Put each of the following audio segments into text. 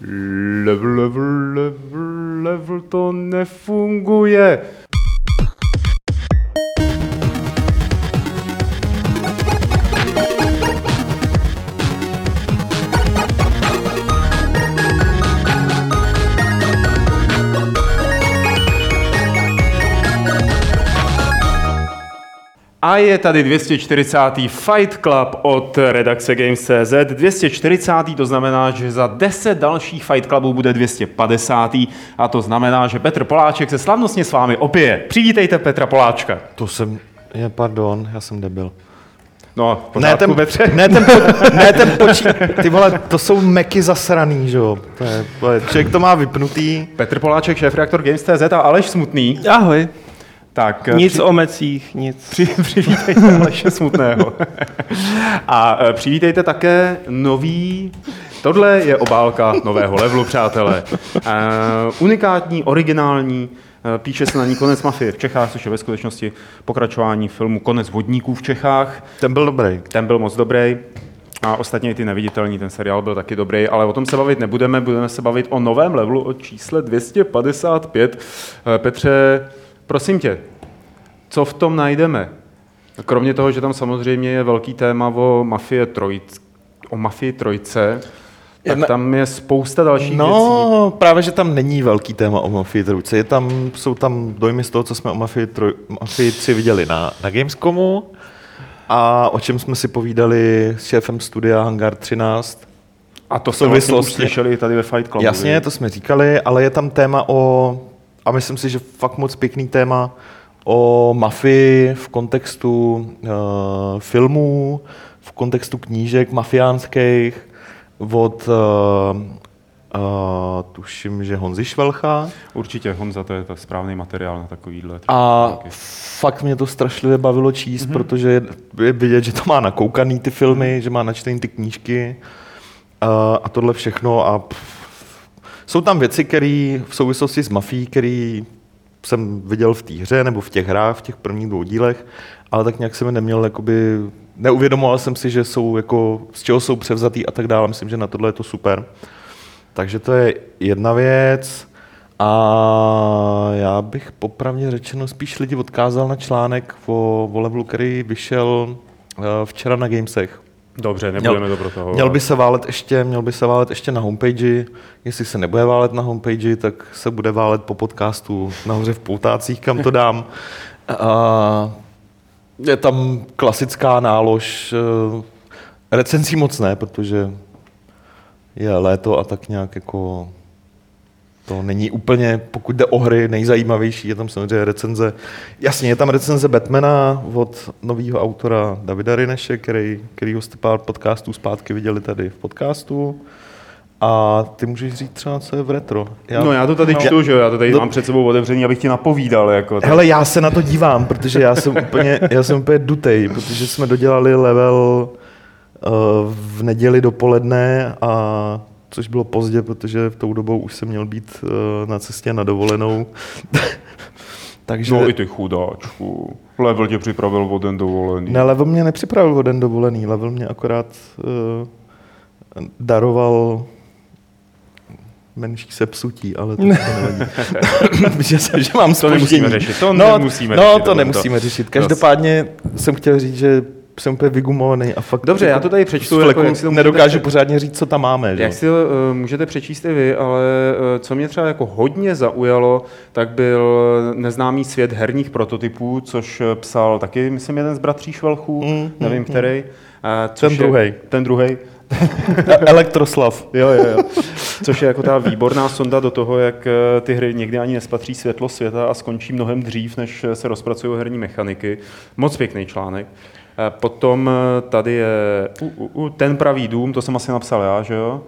Level, level, level, level to nefunguje. A je tady 240. Fight Club od redakce Games.cz. 240. to znamená, že za 10 dalších Fight Clubů bude 250. A to znamená, že Petr Poláček se slavnostně s vámi opije. Přivítejte Petra Poláčka. To jsem, je, pardon, já jsem debil. No, Ne ten, Petře. ne ten, po, ne ten počí, ty vole, to jsou meky zasraný, že jo. To je, to je, člověk to má vypnutý. Petr Poláček, šéf-reaktor Games.cz a Aleš Smutný. Ahoj. Tak, Nic při, o mecích, nic. při, přivítejte Aleše Smutného. A eh, přivítejte také nový Tohle je obálka nového levelu, přátelé. Uh, unikátní, originální, uh, píše se na ní Konec mafie v Čechách, což je ve skutečnosti pokračování filmu Konec vodníků v Čechách. Ten byl dobrý. Ten byl moc dobrý. A ostatně i ty neviditelní, ten seriál byl taky dobrý, ale o tom se bavit nebudeme, budeme se bavit o novém levelu, o čísle 255. Eh, Petře, prosím tě, co v tom najdeme? Kromě toho, že tam samozřejmě je velký téma o mafie trojc, o mafii trojce, tak tam je spousta dalších věcí. No, právě, že tam není velký téma o Mafii trojce. Je tam, jsou tam dojmy z toho, co jsme o Mafii, troj, Mafii 3 viděli na, na Gamescomu a o čem jsme si povídali s šéfem studia Hangar 13. A to jsme vlastně už slyšeli tady ve Fight Clubu. Jasně, to jsme říkali, ale je tam téma o, a myslím si, že fakt moc pěkný téma, o mafii v kontextu uh, filmů, v kontextu knížek mafiánských od, uh, uh, tuším, že Honzy Švelcha. Určitě, Honza, to je to správný materiál na takovýhle. A taky. fakt mě to strašlivě bavilo číst, mm-hmm. protože je, je vidět, že to má nakoukaný ty filmy, že má načtený ty knížky uh, a tohle všechno. A pff, jsou tam věci, které v souvislosti s mafií, které jsem viděl v té hře nebo v těch hrách, v těch prvních dvou dílech, ale tak nějak jsem neměl, jakoby, neuvědomoval jsem si, že jsou jako, z čeho jsou převzatý a tak dále. Myslím, že na tohle je to super. Takže to je jedna věc. A já bych popravně řečeno spíš lidi odkázal na článek o, o levelu, který vyšel eh, včera na Gamesech. Dobře, nebudeme to pro toho. Měl by se válet ještě, měl by se válet ještě na homepage. Jestli se nebude válet na homepage, tak se bude válet po podcastu nahoře v Poutácích, kam to dám. A je tam klasická nálož. eh, Recenzí moc ne, protože je léto a tak nějak jako to není úplně, pokud jde o hry, nejzajímavější. Je tam samozřejmě recenze. Jasně, je tam recenze Batmana od nového autora Davida Rineše, který, který jste pár podcastů zpátky viděli tady v podcastu. A ty můžeš říct třeba, co je v retro. Já, No já to tady no. čtu, že jo, já to tady No. mám před sebou otevřený, abych ti napovídal. Jako, tak. Hele, já se na to dívám, protože já jsem úplně, já jsem úplně dutej, protože jsme dodělali level uh, v neděli dopoledne a což bylo pozdě, protože v tou dobou už jsem měl být uh, na cestě na dovolenou. Takže No i ty chudáčku. Level tě připravil o den dovolený. ne, level mě nepřipravil o den dovolený, level mě akorát uh, daroval menší sepsutí, ale to, to nevadí. že, jsem- že mám To nemusíme řešit, to no, nemusíme no, řešit, to nemusíme řešit. Každopádně jsem chtěl říct, že jsem úplně vygumovaný a fakt Dobře, já to tady přečtu, jako jak si to nedokážu pořádně říct, co tam máme. Že? Jak si uh, můžete přečíst i vy, ale uh, co mě třeba jako hodně zaujalo, tak byl neznámý svět herních prototypů, což eh, psal taky, myslím, jeden z bratří Švelchů, Mm, nevím mm, který. Uh, je- druhej. Ten druhý. Elektroslav. Jo, jo, jo. Což je jako ta výborná sonda do toho, jak ty hry někdy ani nespatří světlo světa a skončí mnohem dřív, než se rozpracují herní mechaniky. Moc pěkný článek. Eh, Potom eh, tady je u, u, u, Ten pravý dům, to jsem asi napsal já, že jo?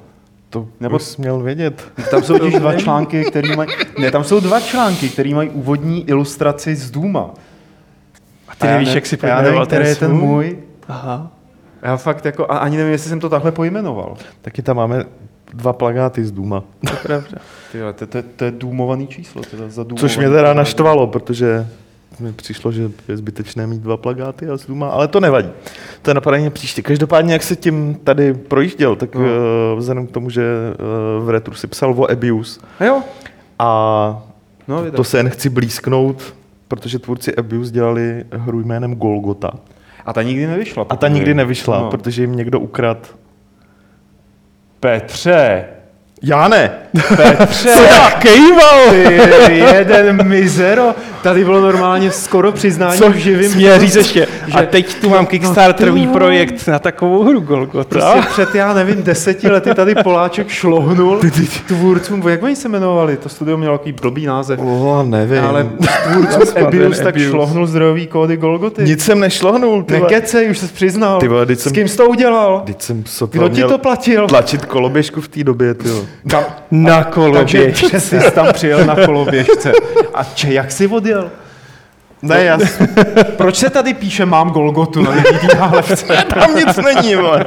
To Nebo- jsi měl vědět. Tam jsou totiž dva články, který mají... Ne, tam jsou dva články, který mají úvodní ilustraci z Důma. A ty nevíš, jak si Já nevím, pojmenoval který je ten můj. Aha. Já fakt jako, a ani nevím, jestli jsem to takhle pojmenoval. Taky tam máme dva plagáty z Duma. To je pravda. To, to, to, je důmovaný číslo. Teda za Což mě teda naštvalo, protože mi přišlo, že je zbytečné mít dva plagáty a Zuma, ale to nevadí. To je napadení příště. Každopádně, jak se tím tady projížděl, tak No. uh, vzhledem k tomu, že uh, v Retru si psal o Abuse A jo, a no, to se jen chci blízknout, protože tvůrci Abuse dělali hru jménem Golgota. A ta nikdy nevyšla. A ta nikdy nevyšla, No. protože jim někdo ukradl. Petře, Já ne! Petře, Kejval! ty jeden mizero. Tady bylo normálně skoro přiznání Co v živým. Směl říct ještě. že- A teď tu mám Kickstarterový ty projekt na takovou hru Golgota. Prostě před, já nevím, deseti lety tady Poláček šlohnul tvůrcům, jak oni se jmenovali? To studio mělo takový blbý název. Oh, nevím. Ale tvůrcům ten tak Abuse. šlohnul zdrojový kódy Golgoty. Nic jsem nešlohnul, ty. Nekecej, už se přiznal. Ty vole, teď S jsem- kým jsi to udělal? Teď jsem Kdo ti to platil? tlačit koloběžku v té době, ty jo. Kam? Na Takže koloběž. že jsi tam přijel na koloběžce. A če, jak jsi odjel? Ne, já, Proč se tady píše mám Golgotu na nálepce? tam nic není, vole.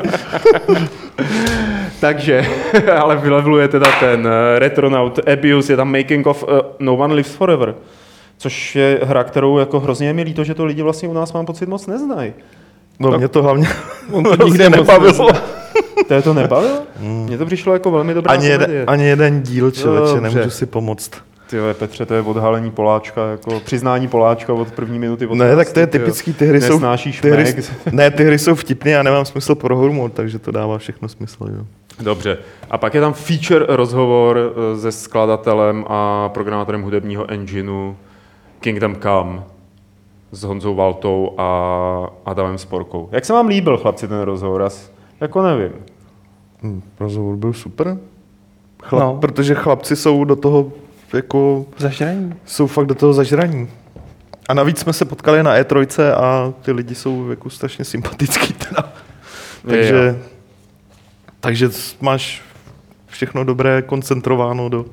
Takže, ale vylevluje teda ten uh, Retronaut Abuse, je tam Making of uh, No One Lives Forever. Což je hra, kterou jako hrozně je mi líto, že to lidi vlastně u nás mám pocit moc neznají. No mě to hlavně On to nikde moc nebavilo. To je to nebavilo? Mně to přišlo jako velmi dobrá Ani komedie. jeden, ani jeden díl, člověče, Dobře. nemůžu si pomoct. Ty jo, Petře, to je odhalení Poláčka, jako přiznání Poláčka od první minuty. Od Ne, tak to je jo. typický, ty hry jsou, ty hry, ne, ty hry jsou vtipné a nemám smysl pro humor, takže to dává všechno smysl, jo. Dobře. A pak je tam feature rozhovor eh, se skladatelem a programátorem hudebního engineu Kingdom Come s Honzou Valtou a Adamem Sporkou. Jak se vám líbil, chlapci, ten rozhovor? Jako nevím. Hm, Rozhovor byl super. Chlap, No. Protože chlapci jsou do toho, jako, Zažraní. jsou fakt do toho zažraní. A navíc jsme se potkali na E3 a ty lidi jsou jako strašně sympatický teda. Takže, takže máš všechno dobré koncentrováno do,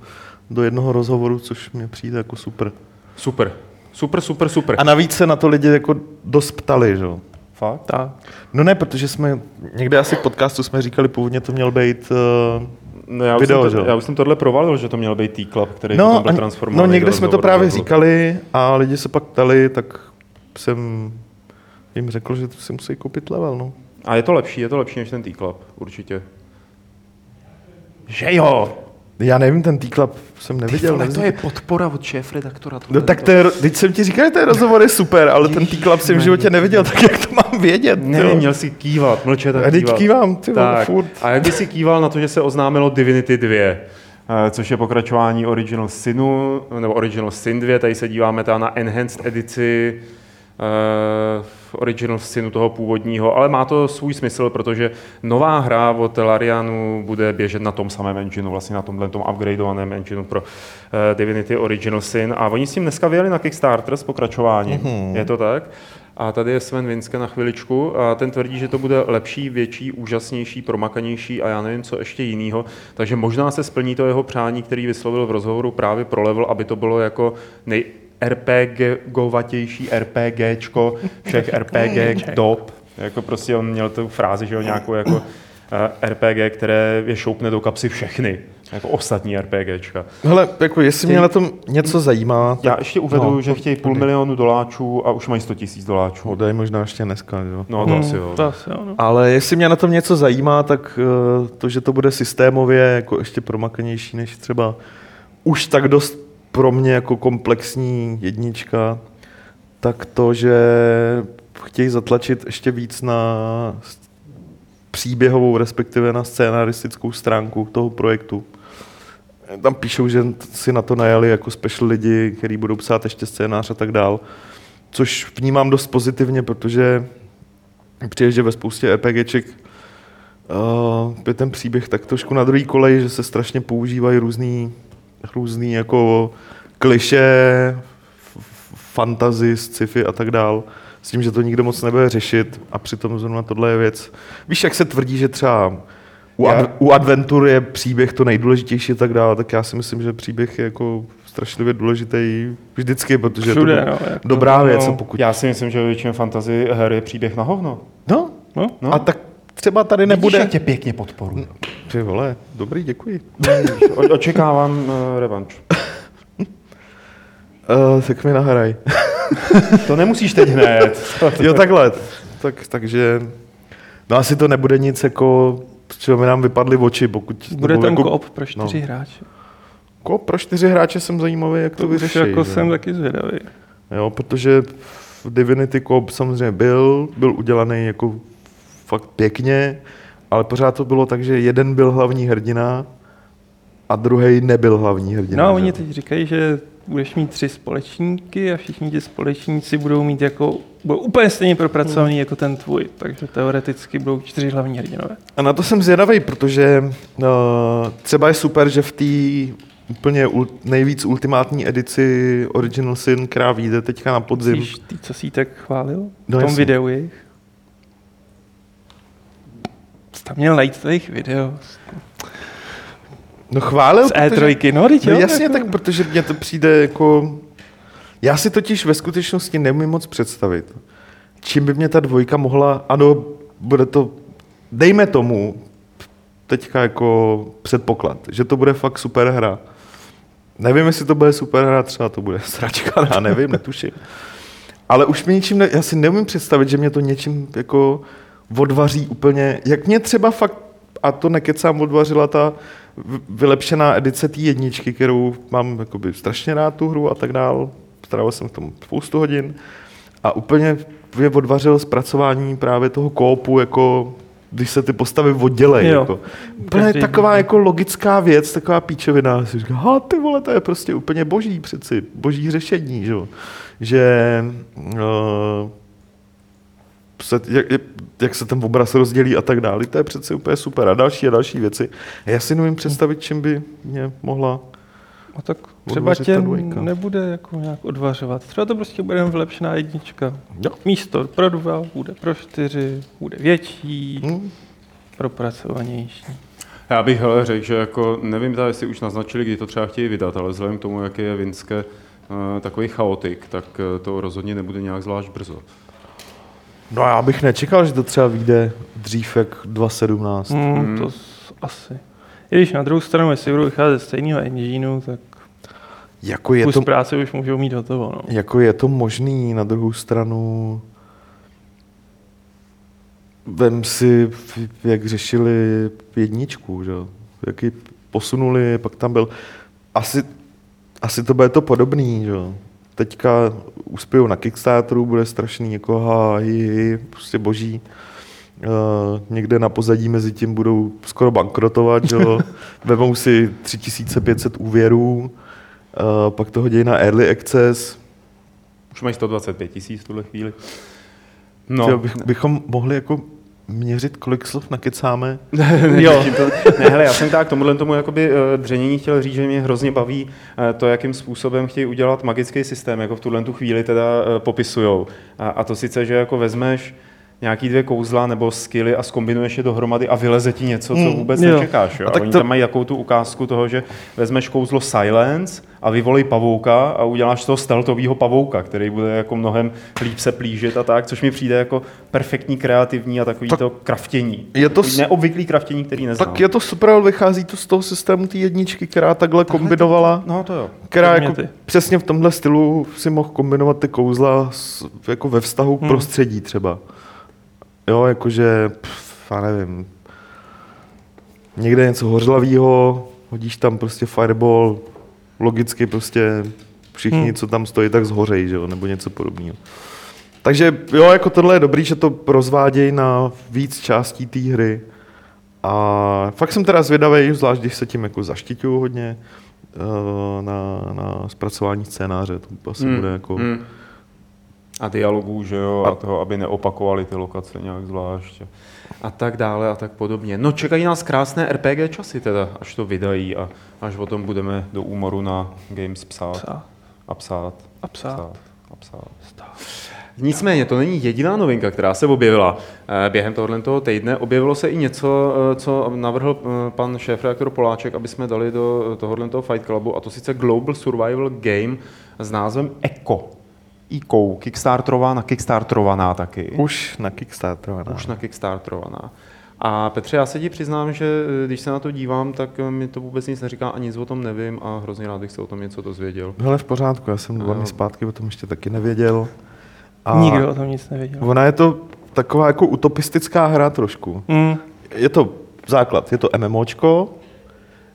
do jednoho rozhovoru, což mě přijde jako super. Super. Super, super, super. A navíc se na to lidi jako dost ptali, že? Fakt? Tak. No ne, protože jsme někde asi v podcastu jsme říkali, původně to měl být uh, No, já, už Video, jsem že to, jo? já už jsem tohle provalil, že to měl být T-Club, který potom No, byl a- transformovaný no někde jsme to právě byl. říkali a lidi se pak ptali, tak jsem jim řekl, že si musí koupit level, no. A je to lepší, je to lepší než ten T-Club, určitě. Že jo? Já nevím, ten T-Club jsem neviděl. Ale to nevím. je podpora od šéf-redaktora. No tak to je, teď jsem ti říkal, že ten rozhovor je super, ale ten T-Club jsem v životě neviděl, tak jak to mám vědět? Ne, jo? měl si kývat, mlčet a A teď kývat. kývám, ty vole, tak. furt. A jak by si kýval na to, že se oznámilo Divinity 2, eh, což je pokračování Original Sinu, nebo Original Sin 2, tady se díváme teda na Enhanced edici eh, Original Sinu toho původního, ale má to svůj smysl, protože nová hra od Larianu bude běžet na tom samém engineu, vlastně na tomhle tom upgradeovaném engineu pro eh, Divinity Original Sin a oni s tím dneska vyjeli na Kickstarter s pokračováním, Mhm. je to tak? A tady je Sven Vinske na chviličku a ten tvrdí, že to bude lepší, větší, úžasnější, promakanější a já nevím, co ještě jiného. Takže možná se splní to jeho přání, který vyslovil v rozhovoru právě pro level, aby to bylo jako nej RPGovatější RPGčko všech RPG dob. Jako prostě on měl tu frázi, že jo, nějakou jako eh, RPG, které je šoupne do kapsy všechny, jako ostatní RPGčka. Hele, jako jestli mě na tom něco zajímá, tak Já ještě uvedu, No, že chtějí půl milionu doláčů a už mají 100 tisíc doláčů. Odej možná ještě dneska, jo. No to asi jo. To asi jo, no. Ale jestli mě na tom něco zajímá, tak eh, to, že to bude systémově jako ještě promakanější než třeba už tak dost pro mě jako komplexní jednička, tak to, že chtějí zatlačit ještě víc na příběhovou, respektive na scénaristickou stránku toho projektu. Tam píšou, že si na to najali jako special lidi, kteří budou psát ještě scénář a tak dál. Což vnímám dost pozitivně, protože přijde, že ve spoustě RPGček uh, je ten příběh tak trošku na druhý kolej, že se strašně používají různý, různý jako kliše, f- f- fantasy, sci-fi a tak dál. S tím, že to nikdo moc nebude řešit a přitom zrovna tohle je věc. Víš, jak se tvrdí, že třeba u, Já- ad, u Adventur je příběh to nejdůležitější a tak dále, tak já si myslím, že příběh je jako strašlivě důležitý vždycky, protože Všude, je to no, jako- dobrá věc. no. A pokud... Já si myslím, že většinou fantasy her je příběh na hovno. No, No. No. a tak třeba tady nebude. Vidíš, tě pěkně podporu. Ty vole, dobrý, děkuji. O- očekávám uh, revanš. Uh, tak mi nahraj. To nemusíš teď hned. Jo, takhle. Tak, takže, no asi to nebude nic jako, z čeho by nám vypadly oči, pokud... Bude ten jako, koop pro čtyři no. hráče. Ko, pro čtyři hráče jsem zajímavý, jak to, To vyřeší. jako že? jsem taky zvědavý. Jo, protože v Divinity Coop samozřejmě byl, byl udělaný jako fakt pěkně, ale pořád to bylo tak, že jeden byl hlavní hrdina a druhý nebyl hlavní hrdina. No a oni teď říkají, že budeš mít tři společníky a všichni ti společníci budou mít jako, budou úplně stejně propracovaný Hmm. jako ten tvůj, takže teoreticky budou čtyři hlavní hrdinové. A na to jsem zvědavý, protože uh, třeba je super, že v té úplně ul, nejvíc ultimátní edici Original Sin, která vyjde teďka na podzim. Myslíš, ty, co si tak chválil? V No tom jasně. videu jejich? Jsi tam měl najít to jejich video. No chválil, Z E3, no, teď No jo, jasně, jako- tak protože mně to přijde jako... Já si totiž ve skutečnosti neumím moc představit, čím by mě ta dvojka mohla... Ano, bude to... Dejme tomu teďka jako předpoklad, že to bude fakt super hra. Nevím, jestli to bude super hra, třeba to bude sračka, já nevím, netuším. Ale už mi ničím, ne, já si neumím představit, že mě to něčím jako odvaří úplně, jak mě třeba fakt, a to nekecám, odvařila ta vylepšená edice té jedničky, kterou mám jakoby strašně rád tu hru a tak dál. Strávil jsem v tom spoustu hodin. A úplně mě odvařil zpracování právě toho kópu, jako když se ty postavy oddělejí. Jo. Jako. Úplně taková jako logická věc, taková píčovina. Si říká, ha, ty vole, to je prostě úplně boží přeci, boží řešení, že, že uh, se, jak, jak, se ten obraz rozdělí a tak dále, to je přece úplně super. A další a další věci. A já si nemůžu představit, čím by mě mohla No tak třeba tě nebude jako nějak odvařovat. Třeba to prostě bude jen vylepšená jednička. Jo. Místo pro dva bude pro čtyři, bude větší, Hm? propracovanější. Já bych hele, řekl, že jako, nevím, teda, jestli už naznačili, kdy to třeba chtějí vydat, ale vzhledem k tomu, jaký je Vinské uh, takový chaotik, tak uh, to rozhodně nebude nějak zvlášť brzo. No já bych nečekal, že to třeba vyjde dřív jak 2017. Hmm, Hmm. To s- asi. I když na druhou stranu, jestli budou vycházet ze stejného engineu, tak Jako je kus to, práce už můžou mít hotovo. No. jako je to možný, na druhou stranu vem si, jak řešili jedničku, že? jo? jak ji posunuli, pak tam byl, asi, asi to bude to podobný, že? Teďka uspějou na Kickstarteru, bude strašný, jako hi, prostě boží. Uh, někde na pozadí mezi tím budou skoro bankrotovat, že jo? Vemou si 3500 úvěrů, uh, pak to hodí na Early Access. Už mají 125 tisíc v tuhle chvíli. No. No, Bych, bychom mohli jako měřit, kolik slov nakecáme. jo. To, ne, hele, já jsem tak tomuhle tomu jakoby eh, dřenění chtěl říct, že mě hrozně baví eh, to, jakým způsobem chtějí udělat magický systém, jako v tuhle tu chvíli teda eh, popisujou. A, a to sice, že jako vezmeš nějaký dvě kouzla nebo skily a skombinuješ je dohromady a vyleze ti něco, co Mm, vůbec jo. nečekáš. Jo? A A tak Oni to- tam mají jakou tu ukázku toho, že vezmeš kouzlo Silence a vyvolej pavouka a uděláš z toho stealthovýho pavouka, který bude jako mnohem líp se plížit a tak, což mi přijde jako perfektní, kreativní a takový Tak to kraftění. je to s- neobvyklý kraftění, který neznám. Tak je to super, ale vychází to z toho systému té jedničky, která takhle kombinovala, No to jo. která jako přesně v tomhle stylu si mohl kombinovat ty kouzla s, jako ve vztahu k Hmm. prostředí třeba. Jo, jakože, pff, já nevím, někde něco hořlavého, hodíš tam prostě fireball, logicky prostě všichni, Hmm. co tam stojí, tak zhořejí, že jo, nebo něco podobného. Takže jo, jako tohle je dobrý, že to rozvádějí na víc částí té hry. A fakt jsem teda zvědavý, zvlášť když se tím jako zaštiťuju hodně eh, na, na zpracování scénáře. To asi Hmm, bude jako... hmm. A dialogů, že jo, a, toho, aby neopakovali ty lokace nějak zvlášť. A tak dále a tak podobně. No čekají nás krásné RPG časy teda, až to vydají a až o tom budeme do úmoru na Games psát. Psát. A psát. A psát. A psát. Nicméně, to není jediná novinka, která se objevila. Eh, Během tohoto toho týdne objevilo se i něco, eh, co navrhl eh, pan šéf-reaktor Poláček, aby jsme dali do tohoto toho Fight Clubu, a to sice Global Survival Game s názvem ECO. ICO, kickstarterovaná, kickstarterovaná taky. Už na Kickstarter. Už na kickstarterovaná. A Petře, já se ti přiznám, že eh, když se na to dívám, tak eh, mi to vůbec nic neříká a nic o tom nevím a hrozně rád bych se o tom něco dozvěděl. Hele, v pořádku, já jsem dva dny zpátky o tom ještě taky nevěděl. A Nikdo o tom nic nevěděl. Ona je to taková jako utopistická hra trošku. Mm. Je to základ, je to MMOčko,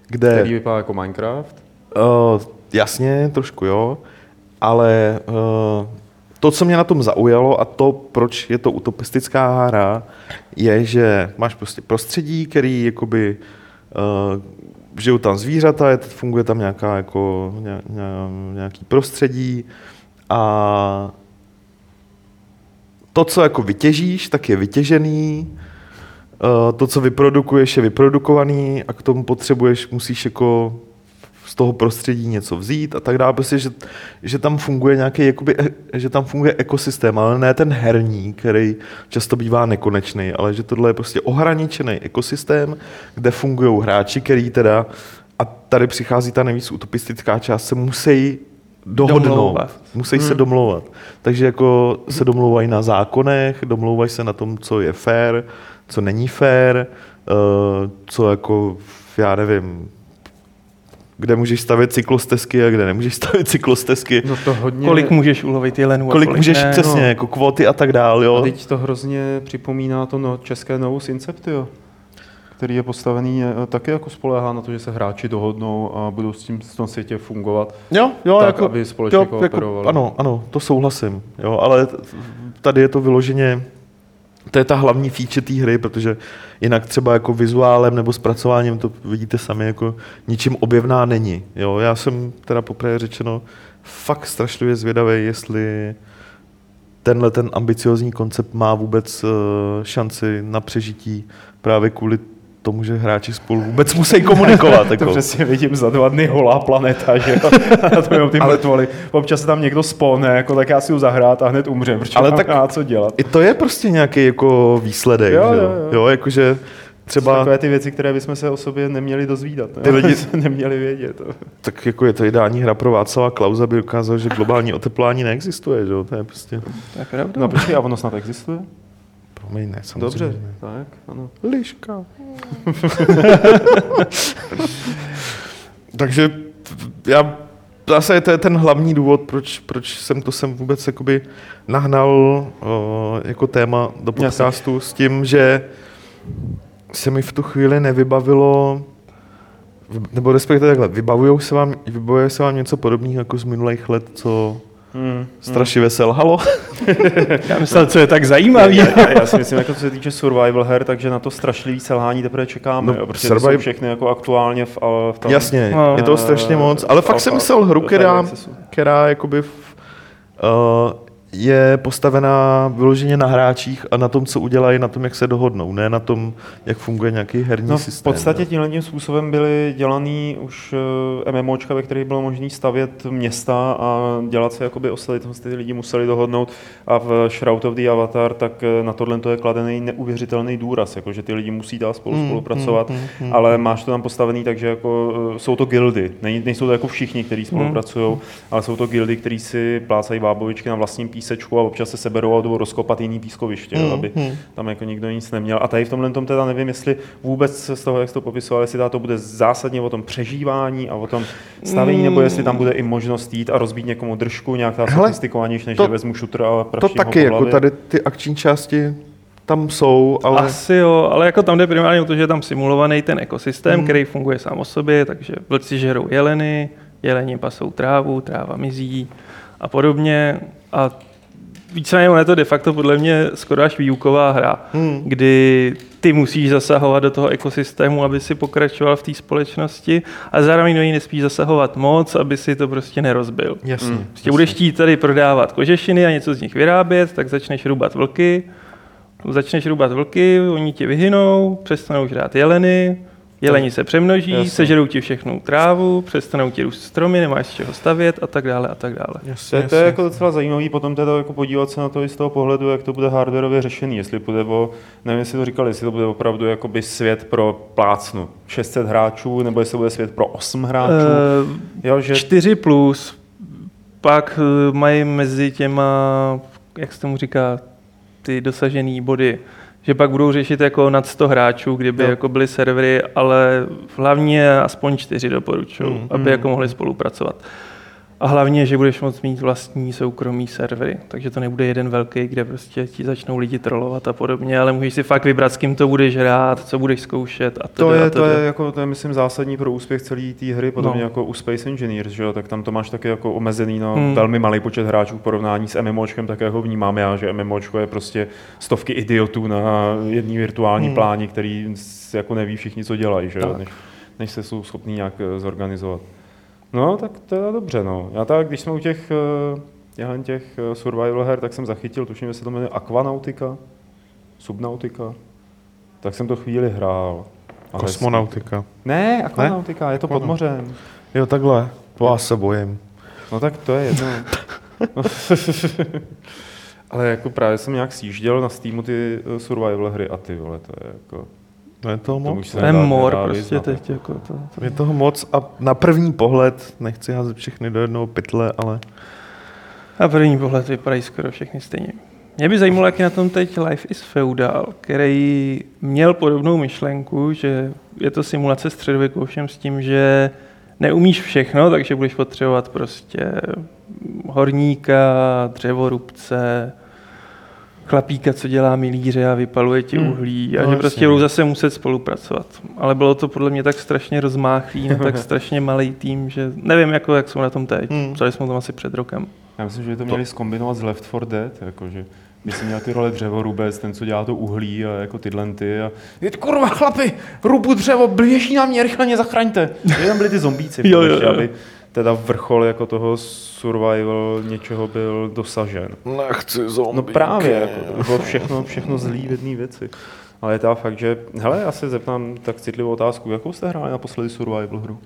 kde... Který vypadá jako Minecraft? Uh, jasně, trošku jo, ale uh, to, co mě na tom zaujalo a to, proč je to utopistická hra, je, že máš prostě prostředí, který jakoby uh, žijou tam zvířata, je, funguje tam nějaká jako, ně, ně, nějaký prostředí a to, co jako vytěžíš, tak je vytěžený, uh, to, co vyprodukuješ, je vyprodukovaný a k tomu potřebuješ, musíš jako z toho prostředí něco vzít a tak dále. Prostě, že, že tam funguje nějaký, jakoby, e, že tam funguje ekosystém, ale ne ten herní, který často bývá nekonečný, ale že tohle je prostě ohraničený ekosystém, kde fungují hráči, který teda, a tady přichází ta nejvíc utopistická část, se musí dohodnout. Domlouvat. Musí hmm. se domlouvat. Takže jako se domlouvají na zákonech, domlouvají se na tom, co je fair, co není fair, uh, co jako, já nevím, kde můžeš stavět cyklostezky a kde nemůžeš stavět cyklostezky. No to hodně... Kolik můžeš ulovit jelenů kolik, kolik můžeš, ne, přesně, no. jako kvóty a tak dále. Jo. A teď to hrozně připomíná to no, české Novus Inceptio který je postavený eh, taky jako spolehá na to, že se hráči dohodnou a budou s tím v tom světě fungovat. Jo, jo, tak, jako, aby společně jo, Jako, ano, ano, to souhlasím. Jo, ale tady je to vyloženě to je ta hlavní feature té hry, protože jinak třeba jako vizuálem nebo zpracováním, to vidíte sami, jako ničím objevná není. Jo, já jsem teda poprvé řečeno fakt strašlivě zvědavý, jestli tenhle ten ambiciozní koncept má vůbec uh, šanci na přežití právě kvůli tomu, že hráči spolu vůbec musí komunikovat. Jako. to přesně vidím za dva dny holá planeta, že na to jenom ty ale, mrtvoly. Občas se tam někdo spone, jako tak já si ho zahrát a hned umřem, protože ale tak má co dělat. I to je prostě nějaký jako výsledek, jo, že? jo, jo. jo jakože třeba... Takové ty věci, které bychom se o sobě neměli dozvídat. Ne? Ty lidi neměli vědět. Tak jako je to ideální hra pro Václava Klauza, by ukázal, že globální oteplání neexistuje, že? To je prostě... To je pravda. No počkej, a ono snad existuje? Promiň, ne, samozřejmě. Dobře, tak, ano. Liška. Takže já zase to je ten hlavní důvod, proč, proč jsem to sem vůbec jakoby nahnal o, jako téma do podcastu Jasně. s tím, že se mi v tu chvíli nevybavilo, nebo respektive takhle, vybavuje se vám, vybavuje se vám něco podobného jako z minulých let, co Hmm, strašivě selhalo. já myslel, co je tak zajímavý. já, já, já, si myslím, jako co se týče survival her, takže na to strašlivý selhání teprve čekáme, no, jo, protože survival... jsou všechny jako aktuálně v, v tom, Jasně, no, je to strašně moc, ale fakt jsem myslel hru, která, která jakoby v, uh, je postavená vyloženě na hráčích a na tom, co udělají, na tom, jak se dohodnou, ne na tom, jak funguje nějaký herní no, systém. V podstatě tímhle tím způsobem byly dělaný už uh, MMOčka, ve kterých bylo možné stavět města a dělat se jakoby osady, tam ty lidi museli dohodnout a v Shroud of the Avatar, tak uh, na tohle to je kladený neuvěřitelný důraz, jako, že ty lidi musí dál spolu mm, spolupracovat, mm, mm, mm, ale máš to tam postavený tak, že jako, uh, jsou to gildy, nejsou to jako všichni, kteří spolupracují, mm. ale jsou to gildy, kteří si plácají bábovičky na vlastním písečku a občas se seberou a jdou rozkopat jiný pískoviště, mm, aby mm. tam jako nikdo nic neměl. A tady v tomhle tom teda nevím, jestli vůbec z toho, jak jsi to popisoval, jestli to bude zásadně o tom přežívání a o tom stavění, mm. nebo jestli tam bude i možnost jít a rozbít někomu držku, nějak ta sofistikovanější, než to, že vezmu šutr a To taky, jako tady ty akční části tam jsou, ale... Asi jo, ale jako tam jde primárně o to, že je tam simulovaný ten ekosystém, mm. který funguje sám o sobě, takže vlci žerou jeleny, jeleni pasou trávu, tráva mizí a podobně. A víceméně je to de facto podle mě skoro až výuková hra, hmm. kdy ty musíš zasahovat do toho ekosystému, aby si pokračoval v té společnosti a zároveň do ní nespíš zasahovat moc, aby si to prostě nerozbil. Jasně. Hmm. Prostě budeš chtít tady prodávat kožešiny a něco z nich vyrábět, tak začneš rubat vlky, začneš rubat vlky, oni ti vyhynou, přestanou žrát jeleny, Jeleni se přemnoží, Jasně. sežerou ti všechnu trávu, přestanou ti růst stromy, nemáš z čeho stavět a tak dále a tak dále. Jasně, to, to je jako docela zajímavý potom teda jako podívat se na to i z toho pohledu, jak to bude hardwareově řešený, jestli bude o, nevím, jestli to říkali, jestli to bude opravdu jakoby svět pro plácnu 600 hráčů, nebo jestli to bude svět pro 8 hráčů. Uh, jo, že... 4 plus, pak eh, mají mezi těma, jak se tomu říká, ty dosažené body, že pak budou řešit jako nad 100 hráčů, kdyby Jo. jako byly servery, ale hlavně aspoň čtyři doporučuju, Mm, aby jako mohli spolupracovat. A hlavně, že budeš moct mít vlastní soukromý servery, takže to nebude jeden velký, kde prostě ti začnou lidi trolovat a podobně, ale můžeš si fakt vybrat, s kým to budeš hrát, co budeš zkoušet a To je, to je, jako, to je, myslím, zásadní pro úspěch celé té hry, podobně No. jako u Space Engineers, že tak tam to máš taky jako omezený na Hmm. velmi malý počet hráčů v porovnání s MMOčkem, tak jak ho vnímám já, že MMOčko je prostě stovky idiotů na jedný virtuální Hmm. pláni, který jako neví všichni, co dělají, že? Tak. Než, než se jsou schopní nějak eh, zorganizovat. No, tak to je dobře, no. Já tak, když jsme u těch, těchhle těch eh, survival her, tak jsem zachytil, tuším, že se to jmenuje Aquanautica, Subnautica, tak jsem to chvíli hrál. A. Kosmonautika. Ne, akvanautika, je to pod mořem. Jo, takhle. To já se bojím. No tak to je jedno. Ale jako právě jsem nějak sjížděl na Steamu ty eh, survival hry a ty vole, to je jako... To je toho To moc. To je mor prostě vyznat. teď. Jako to, to. Je toho moc a na první pohled, nechci házet všechny do jednoho pytle, ale A první pohled vypadají skoro všechny stejně. Mě by zajímalo, jak je na tom teď Life is Feudal, který měl podobnou myšlenku, že je to simulace středověku, ovšem s tím, že neumíš všechno, takže budeš potřebovat prostě horníka, dřevorubce, chlapíka, co dělá milíře a vypaluje ti Hmm. uhlí a No, že jasně, prostě no. budou zase muset spolupracovat. Ale bylo to podle mě tak strašně rozmáchlý, no, tak strašně malý tým, že nevím, jako, jak jsou na tom teď. Hmm. Psali jsme o tom asi před rokem. Já myslím, že by to měli zkombinovat s Left 4 Dead, jakože by si měl ty role dřevorubec, ten, co dělá to uhlí a jako tyhle ty a je kurva chlapi, rubu dřevo, běží na mě, rychle mě zachraňte. Tam byli ty zombíci, Jo, jo, jo. aby teda vrchol jako toho survival něčeho byl dosažen. nechci zombie. No právě, jako, to bylo všechno, všechno zlý v jedné věci. Ale je ta fakt, že, hele, já se zeptám tak citlivou otázku, jakou jste hráli naposledy survival hru?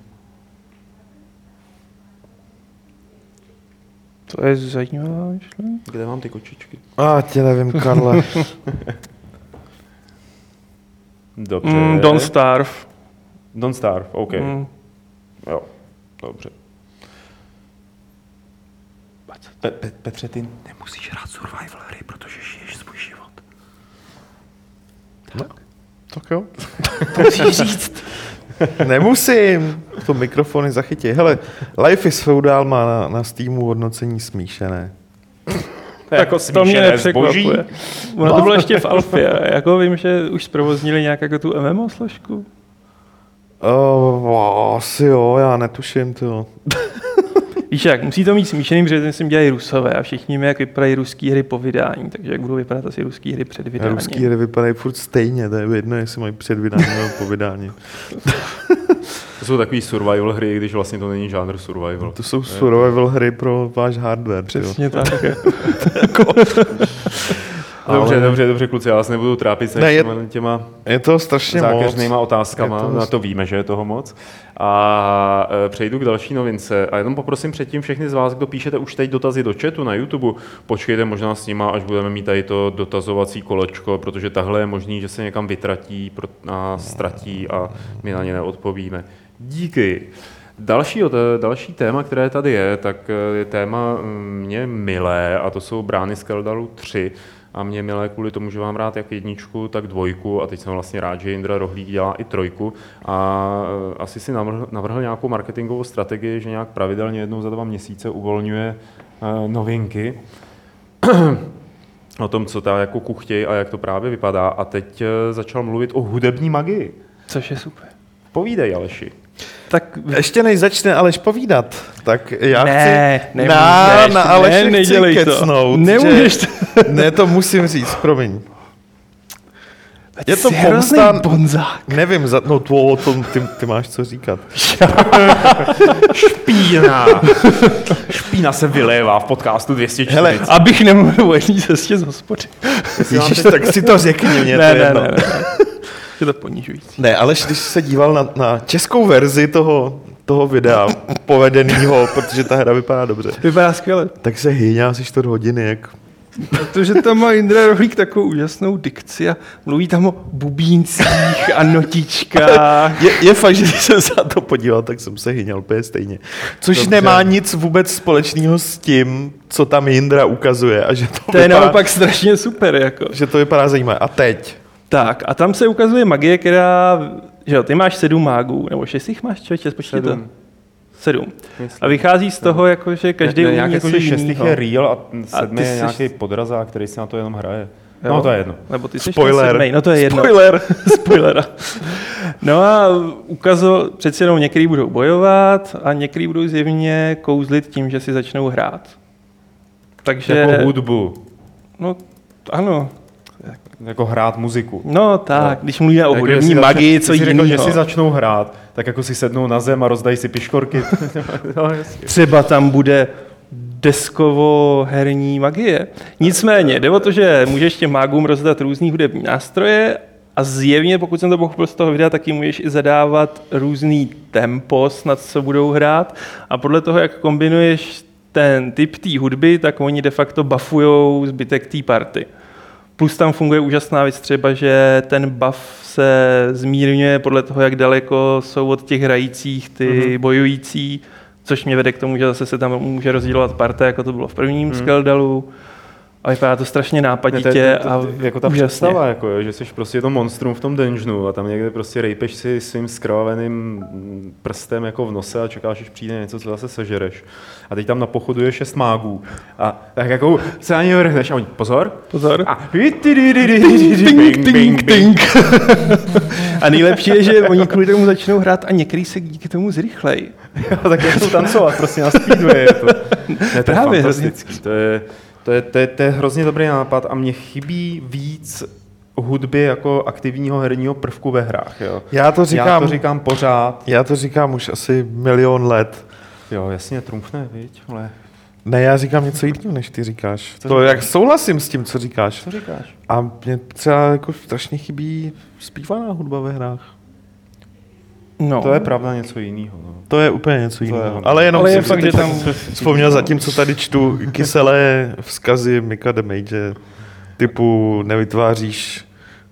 To je zajímavá myšlenka. Kde mám ty kočičky? A tě nevím, Karle. Dobře. Mm, Don't Starve. Don't Starve, OK. Mm. Jo, dobře. Pe- Pe- Petře, ty nemusíš hrát survival hry, protože žiješ svůj život. tak jo. To musíš říct. Nemusím. To mikrofony zachytí. Hele, Life is Feudal má na, na Steamu hodnocení smíšené. Tak to mě nepřekvapuje. Ono No. to bylo ještě v Alfě. Jako vím, že už zprovoznili nějak jako tu MMO složku. Uh, asi jo, já netuším to. Víš jak, musí to mít smíšený, protože ten si dělají rusové a všichni víme, jak vypadají ruský hry po vydání, takže jak budou vypadat asi ruský hry před vydáním. Ruský hry vypadají furt stejně, to je jedno, jestli mají před vydáním nebo po vydání. To jsou takový survival hry, když vlastně to není žánr survival. To jsou survival hry pro váš hardware. Přesně tak. Dobře, Ale- dobře, dobře, kluci, já vás nebudu trápit se Ne, je- těma, Je to strašně moc. zákeřnýma otázkama, Je to na to víme, že je toho moc. A e, přejdu k další novince. A jenom poprosím předtím všechny z vás, kdo píšete už teď dotazy do chatu na YouTube, počkejte možná s nima, až budeme mít tady to dotazovací kolečko, protože tahle je možný, že se někam vytratí a ztratí a my na ně neodpovíme. Díky. Další, další téma, které tady je, tak e, je téma mm, mě milé a to jsou brány z Keldalu 3 a mě milé kvůli tomu, že mám rád jak jedničku, tak dvojku a teď jsem vlastně rád, že Indra Rohlík dělá i trojku a e, asi si navrhl, navrhl nějakou marketingovou strategii, že nějak pravidelně jednou za dva měsíce uvolňuje e, novinky o tom, co ta jako kuchtěj a jak to právě vypadá a teď e, začal mluvit o hudební magii. Což je super. Povídej, Aleši. Tak Ještě než začne Aleš povídat, tak já ne, chci nemůžeš, na, na Aleše ne, chci nedělej to. kecnout, Nemůžeš že, Ne, to musím říct, promiň. Je to pomsta, bonzák. nevím, za, no to, o tom ty, ty máš co říkat. Špína. Špína se vylévá v podcastu 240. Hele, Abych nemluvil o jedné cestě z hospody. Ježiš, tak si to řekni, mě Ne, to je ne, jedno. ne, ne. Je to ponižující. Ne, ale když se díval na, na českou verzi toho, toho videa, povedenýho, protože ta hra vypadá dobře, Vypadá skvěle. tak se hyně asi čtvrt hodiny, jak Protože tam má Indra Rohlík takovou úžasnou dikci a mluví tam o bubíncích a notičkách. Je, je fakt, že když jsem se na to podíval, tak jsem se hyněl úplně stejně. Což Dobře. nemá nic vůbec společného s tím, co tam Jindra ukazuje a že to, To je vypadá, naopak strašně super. Jako. že to vypadá zajímavé. A teď, Tak a tam se ukazuje magie, která, že jo, ty máš sedm mágů, nebo šest jich máš, člověče, spočítej to. Sedm. Myslím. A vychází z toho, jako, že každý ne, umí nějak něco jako, že je real a sedmý ty je jsi- nějaký podrazák, který si na to jenom hraje. Jo. No to je jedno. Nebo ty jsi Spoiler. sedmej, no to je jedno. Spoiler. Spoilera. No a ukazo, přeci jenom některý budou bojovat a některý budou zjevně kouzlit tím, že si začnou hrát. Takže, Jako hudbu, no ano, jako hrát muziku. no tak, když mluvíme o Jako, že hudební si magii, co jsi řekl, jiného. že si začnou hrát, tak jako si sednou na zem a rozdají si piškorky. no. Třeba tam bude deskovo-herní magie. Nicméně, jde o to, že můžeš těm mágům rozdat různý hudební nástroje a zjevně, pokud jsem to pochopil z toho videa, taky můžeš i zadávat různý tempos, na co budou hrát a podle toho, jak kombinuješ ten typ té hudby, tak oni de facto buffujou zbytek té party. Plus tam funguje úžasná věc třeba, že ten buff se zmírňuje podle toho, jak daleko jsou od těch hrajících ty Mhm. mm-hmm. bojující, což mě vede k tomu, že zase se tam může rozdělovat parta, jako to bylo v prvním mm. Skeldalu. A vypadá to strašně Ne, nápaditě to, je- to, a to, jako ta úžasně. představa, jako, jo, že jsi prostě to monstrum v tom dungeonu a tam někde prostě rejpeš si svým skrvaveným prstem jako v nose a čekáš, až přijde něco, co zase sežereš. A teď tam na pochodu je šest mágů. A tak jako se ani vrhneš a oni, pozor. Pozor. A Tink, tink, tink. a nejlepší je, že oni kvůli tomu začnou hrát a některý se díky tomu zrychlej. tak jak jsou tancovat, prostě na speedway. Je to, ne, to je fantastický. To je, to, je, to, je, to je hrozně dobrý nápad a mně chybí víc hudby jako aktivního herního prvku ve hrách. Jo. Já to říkám, Já to říkám pořád. já to říkám už asi milion let. Jo, jasně, trumfne, viď, ale Ne, já říkám něco jiného, než ty říkáš. Co to říkáš? jak souhlasím s tím, co říkáš. co říkáš? A mě třeba jako strašně chybí zpívaná hudba ve hrách. No. To je pravda něco jiného. No. To je úplně něco jiného. Ale jenom Ale je jsem si fakt, teď že tam- vzpomněl za tím, co tady čtu, kyselé vzkazy Mika de Mage, typu nevytváříš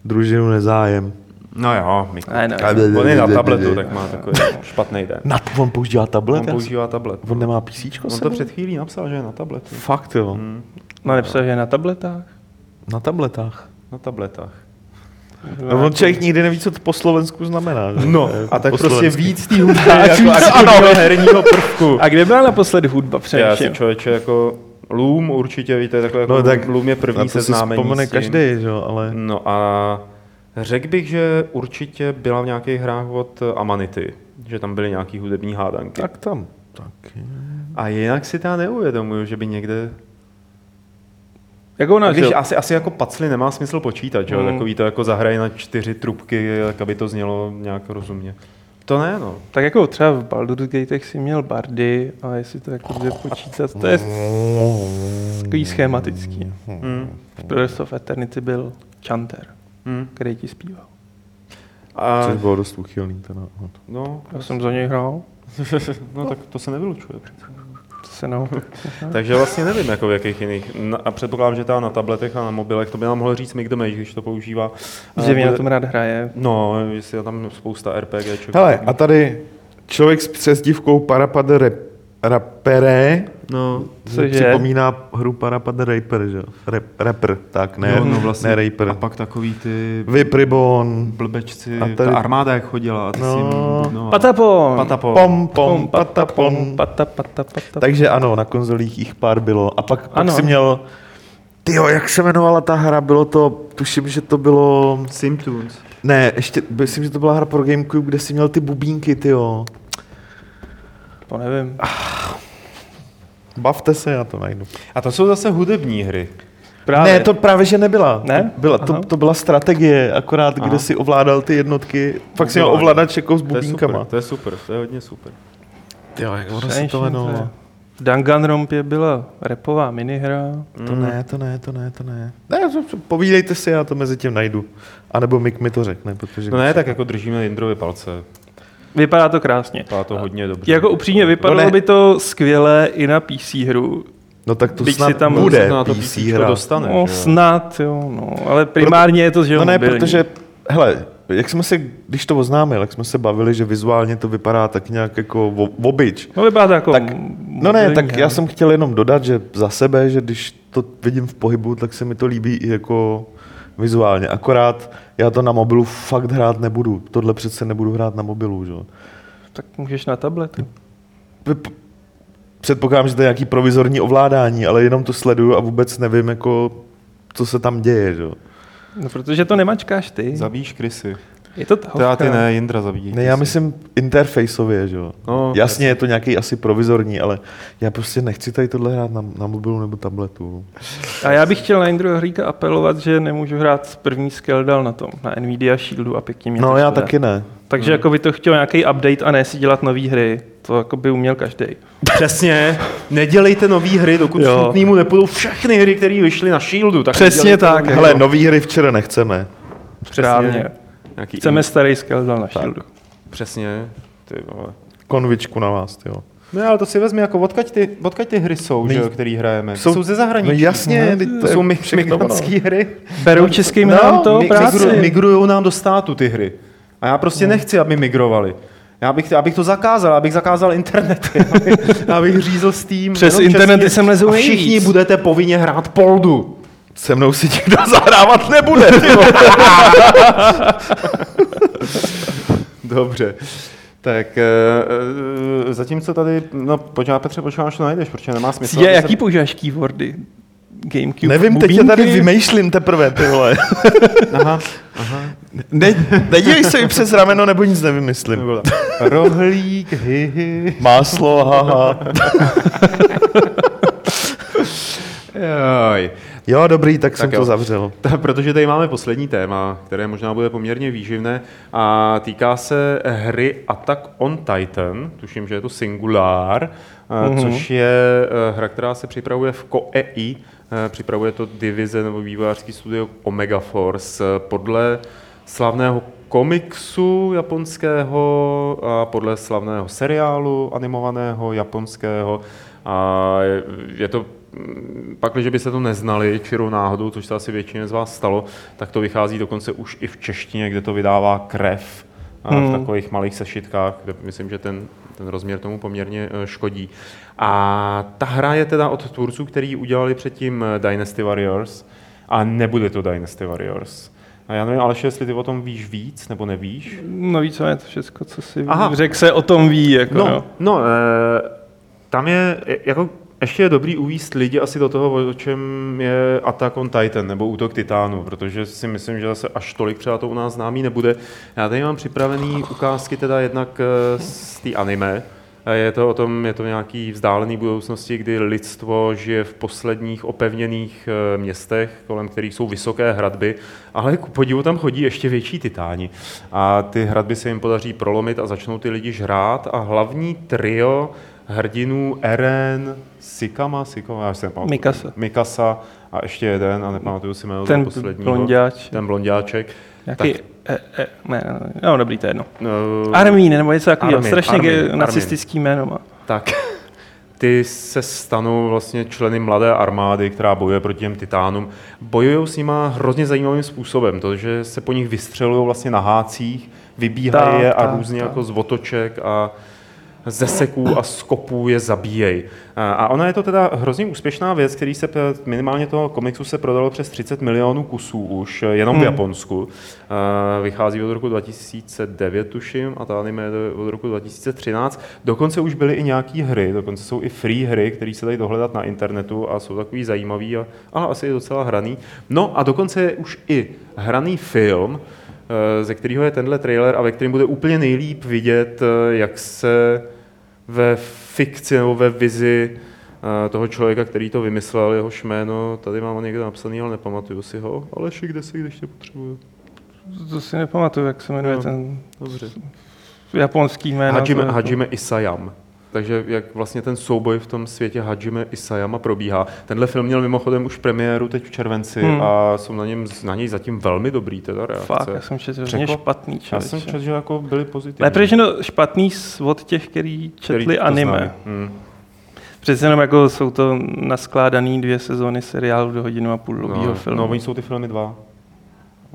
družinu nezájem. no jo, Miku. Ne, ne. On je na tabletu, tak má takový špatný den. Na, on používá tablet? On používá tablet. On nemá PC? On to před chvílí napsal, že je na tabletu. Fakt jo. Hmm, No nepsal, že je na tabletách. Na tabletách. na tabletách. No, on člověk nikdy neví, co to po Slovensku znamená. že? No, To a tak po prostě víc té hudby jako aktivního herního prvku. A kde byla naposled hudba Já si především? člověče jako Loom určitě, víte, takhle jako No, no, tak tak Loom je první to si seznámení vzpomene s tím. každý, že jo, ale... No a řekl bych, že určitě byla v nějakých hrách od Amanity, že tam byly nějaký hudební hádanky. Tak tam. Taky. A jinak si ta neuvědomuju, že by někde... Jakou A náš když asi, asi jako pacly nemá smysl počítat, že jo? Mm. Takový to jako zahrají na čtyři trubky, tak aby to znělo nějak rozumně. To ne, no. Tak jako třeba v Baldur's Gatech si měl bardy, a jestli to jako bude počítat, to je takový schematický. Hmm. V Pillars of Eternity byl Chanter, Hmm. který ti zpíval. A, Což bylo dost uchylný. Teda. no, Já jsem za něj hrál, no, tak to se nevylučuje. přece. Se naopak. Takže vlastně nevím, jako v jakých jiných. Na, a předpokládám, že ta na tabletech a na mobilech, to by nám mohl říct Mick Mage, když to používá. Že mě na tom rád hraje. No, jestli je tam spousta RPG. Hele, a tady člověk s přezdívkou Parapad rap, Rapere No, Cože? připomíná hru Parapad Raper, že jo? Rap, rapper, tak, ne, jo, no vlastně. ne Raper. A pak takový ty Vip Ribbon, blbečci, A tady- ta armáda jak chodila a ty No. jim budnoval. Patapon! Patapon. pom, pom, patapon. Pata, pata, pata. Takže ano, na konzolích jich pár bylo. A pak, pak Ano. si měl, tyjo, jak se jmenovala ta hra, bylo to, tuším, že to bylo, Simtunes. ne, ještě, myslím, že to byla hra pro Gamecube, kde si měl ty bubínky, tyjo. To nevím. Bavte se, já to najdu. A to jsou zase hudební hry. Právě. Ne, to právě, že nebyla. Ne? Byla, to, Aha. to byla strategie, akorát, Aha. kde si ovládal ty jednotky. Fakt si měl Ovládal. ovládat jako s To je super, bubínkama. to je super, to je hodně super. Jo, jak ono se to jmenovalo. Danganronpě byla repová minihra. To ne, to ne, to ne, to ne. Ne, to- to- povídejte si, já to mezi tím najdu. A nebo Mik mi to řekne, protože... No ne, tak jako držíme Jindrovi palce. Vypadá to krásně. Vypadá to hodně dobře. Jako upřímně, vypadalo No ne. by to skvěle i na PC hru. No tak to Když si snad tam- bude na to PC hra. dostane. No, že jo? snad, jo, no. Ale primárně je to, že No ne, mobilní. protože, hele, jak jsme se, když to oznámil, jak jsme se bavili, že vizuálně to vypadá tak nějak jako obyč. No vypadá to jako Tak, no ne, tak hra. já jsem chtěl jenom dodat, že za sebe, že když to vidím v pohybu, tak se mi to líbí i jako vizuálně, akorát já to na mobilu fakt hrát nebudu. Tohle přece nebudu hrát na mobilu, že? jo. Tak můžeš na tabletu. Předpokládám, že to je nějaký provizorní ovládání, ale jenom to sleduju a vůbec nevím, jako, co se tam děje, že? jo. No, protože to nemačkáš ty. Zabíjíš krysy. Je to To já ty tahovka. ne, Jindra zabíjí. Ne, já myslím interfaceově, že jo. No, Jasně, je to nějaký asi provizorní, ale já prostě nechci tady tohle hrát na, na mobilu nebo tabletu. A já bych chtěl na Indru Hříka apelovat, že nemůžu hrát s první Skeldal na tom, na Nvidia Shieldu a pěkně mě No já štve. taky ne. Takže jako by to chtěl nějaký update a ne si dělat nové hry. To jako by uměl každý. Přesně, nedělejte nové hry, dokud Jo. smutnýmu nepůjdou všechny hry, které vyšly na Shieldu. Tak Přesně tak. nový Hele, hry. nový hry včera nechceme. Správně. Nějaký Chceme starý Skeldal na Shieldu. Přesně. Ty vole. Konvičku na vás, jo. No ale to si vezmi, jako odkaď ty, odkaď ty hry jsou, No, že, jo, který hrajeme. jsou- Jsou, ze zahraničí. No jasně, teď to je jsou mi- migrantské hry. Berou českým hrám to mi- práci. migru- migrujou nám do státu ty hry. A já prostě nechci, aby migrovali. Já bych, já bych to zakázal, já bych zakázal internet. Já bych, já bych řízl Steam. Přes jenom internety česky. sem lezou Všichni budete povinně hrát Poldu. Se mnou si nikdo zahrávat nebude. Dobře. Tak e, e, zatímco tady, no počká Petře, počká, až to najdeš, protože nemá smysl. Je, jaký používáš keywordy? Gamecube, Nevím, teď je tady bubínky? vymýšlím teprve, ty vole. Aha, aha. Ne, nedívej se mi přes rameno, nebo nic nevymyslím. Rohlík, hihi. Máslo, haha. Joj. Jo, dobrý, tak, jsem jo. to zavřel. Ta- Protože tady máme poslední téma, které možná bude poměrně výživné a týká se hry Attack on Titan, tuším, že je to Singular, mm-hmm. což je eh, hra, která se připravuje v Koei, eh, připravuje to divize nebo vývojářský studio Omega Force eh, podle slavného komiksu japonského a podle slavného seriálu animovaného japonského. A je- to pak, když by se to neznali čirou náhodou, což se asi většině z vás stalo, tak to vychází dokonce už i v češtině, kde to vydává krev a v takových malých sešitkách, kde myslím, že ten, ten rozměr tomu poměrně eh, škodí. A ta hra je teda od tvůrců, který udělali předtím eh, Dynasty Warriors a nebude to Dynasty Warriors. A já nevím, Aleš, jestli ty o tom víš víc, nebo nevíš? No víc, to všechno, co si Aha. řekl, se o tom ví. Jako, No, no. no e, tam je, je- jako ještě je dobrý uvíst lidi asi do toho, o čem je Attack on Titan, nebo Útok Titánu, protože si myslím, že zase až tolik třeba to u nás známý nebude. Já tady mám připravený ukázky teda jednak eh, z té anime, a Je to o tom, je to nějaký vzdálený budoucnosti, kdy lidstvo žije v posledních opevněných eh, městech, kolem kterých jsou vysoké hradby, ale ku podivu tam chodí ještě větší titáni. A ty hradby se jim podaří prolomit a začnou ty lidi žrát a hlavní trio hrdinů Eren, Sikama, Sikama, já si nepamatuju. Mikasa. Mikasa a ještě jeden, a nepamatuju si jméno Ten posledního. blonďáč. Ten blonďáček. Nějaký, e, e, ne, no dobrý, to je jedno. No, Armín nebo něco takového, Armin, strašně Armin, ge- Armin. nacistický jméno má. tak ty se stanou vlastně členy mladé armády, která bojuje proti těm titánům. Bojují s nima hrozně zajímavým způsobem, protože se po nich vystřelují vlastně na hácích, vybíhají Tak, je a tak, různě tak. jako z otoček a ze seků a skopů je zabíjejí. A ona je to teda hrozně úspěšná věc, který se minimálně toho komiksu se prodalo přes 30 milionů kusů už, jenom v Hmm. Japonsku. Vychází od roku 2009, tuším, a ta anime je od roku 2013. Dokonce už byly i nějaké hry, dokonce jsou i free hry, které se dají dohledat na internetu a jsou takový zajímavý, a, ale asi i docela hraný. No a dokonce je už i hraný film, eh, ze kterého je tenhle trailer a ve kterém bude úplně nejlíp vidět, eh, jak se ve fikci nebo ve vizi eh, toho člověka, který to vymyslel, jeho jméno, tady mám ho někde napsaný, ale nepamatuju si ho. Ale kde si, když tě potřebuju. To si nepamatuju, jak se jmenuje No. ten Dobře. japonský jméno. Hajime, je- Hajime Isayam. Takže jak vlastně ten souboj v tom světě Hajime Isayama probíhá. Tenhle film měl mimochodem už premiéru teď v červenci Hmm. a jsou na, něm, na něj zatím velmi dobrý teda reakce. Fakt, já jsem četl hodně Překvap- špatný Já jsem četl, že jako byli pozitivní. Ne, protože no špatný od těch, který četli Který anime. Hmm. Přece jenom jako jsou to naskládaný dvě sezóny seriálu do hodinu a půl dlouhého No, filmu. no, oni jsou ty filmy dva.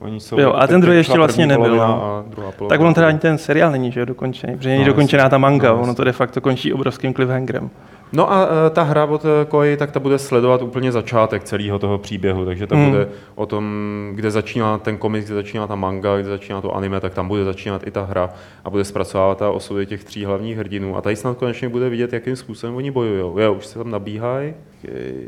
Oni jsou, Jo, a ten druhý ještě vlastně nebyl, no. Tak on teda ani ten seriál není, že jo, dokončený, protože není No, dokončená ta manga, no, ono to de facto končí obrovským cliffhangerem. No a e, ta hra od e, Koei, tak ta bude sledovat úplně začátek celého toho příběhu, takže ta Hmm. bude o tom, kde začíná ten komiks, kde začíná ta manga, kde začíná to anime, tak tam bude začínat i ta hra a bude zpracovávat ta osudy těch tří hlavních hrdinů. A tady snad konečně bude vidět, jakým způsobem oni bojují. Jo, už se tam nabíhají.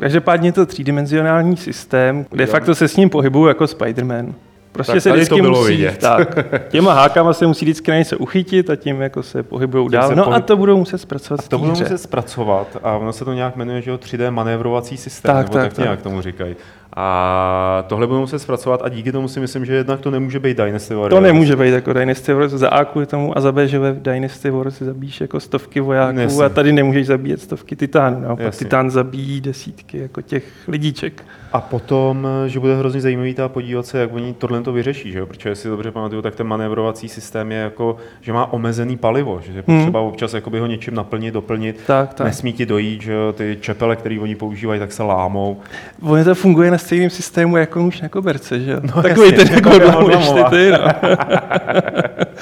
Každopádně je to třídimenzionální systém, de facto se s ním pohybuju jako Spider-Man. Prostě Tak se vždycky to bylo musí, vidět. tak, těma hákama se musí vždycky na něco uchytit a tím jako se pohybují dál. se No a pohyb- to budou muset zpracovat v To budou muset zpracovat a ono se to nějak jmenuje, že jo, 3D manévrovací systém, Tak, nebo tak, tak, tak. nějak tomu říkají. A tohle budou muset zpracovat a díky tomu si myslím, že jednak to nemůže být Dynasty To Warriors. nemůže být jako Dynasty Wars za A kvůli tomu a za B, že ve Dynasty Wars zabíjíš jako stovky vojáků Jasně. a tady nemůžeš zabíjet stovky titánů. Naopak Jasně. titán zabíjí desítky jako těch lidíček. A potom, že bude hrozně zajímavý ta podívat se, jak oni tohle to vyřeší, že jo? protože jestli dobře pamatuju, tak ten manévrovací systém je jako, že má omezený palivo, že je potřeba občas jakoby ho něčím naplnit, doplnit. Hmm. Tak, tak. Nesmí ti dojít, že jo? ty čepele, které oni používají, tak se lámou. Ono to funguje na stejném systému jako už na koberce, že jo? No, Takový jasně, ten jako odlamuješ ty, ty, no.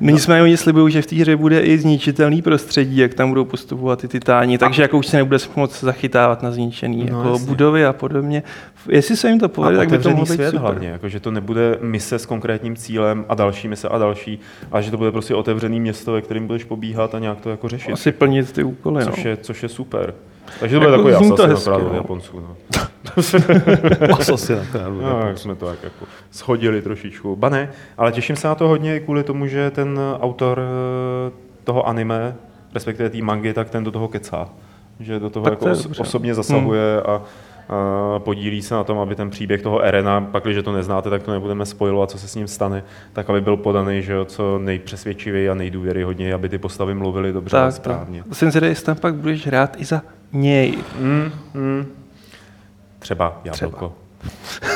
Nicméně oni slibují, že v té hře bude i zničitelný prostředí, jak tam budou postupovat ty titáni, takže jako už se nebude moc zachytávat na zničený No, jako jasně. budovy a podobně. Jestli se jim to A povede, tak by to mohlo být svět super. hlavně, jako, že to nebude mise s konkrétním cílem a další mise a další, ale že to bude prostě otevřený město, ve kterém budeš pobíhat a nějak to jako řešit. Asi plnit ty úkoly, no. Což je, což je super. Takže to bude Jako takový zní to hezky, od no. Japonců. No. Asasina. No, jak jsme to tak jako schodili trošičku. Ba ne, ale těším se na to hodně i kvůli tomu, že ten autor eh, toho anime, respektive té mangy, tak ten do toho kecá. Že do toho Tak jako to os- dobře. Hmm. osobně zasahuje a, a podílí se na tom, aby ten příběh toho Erena, pak když to neznáte, tak to nebudeme spojovat, co se s ním stane, tak aby byl podaný, že jo, co nejpřesvědčivěji a nejdůvěryhodněji, aby ty postavy mluvily dobře a Tak, správně. tak. Jsem zvědavý, jestli tam pak budeš hrát i za něj. Mm, mm. Třeba jablko.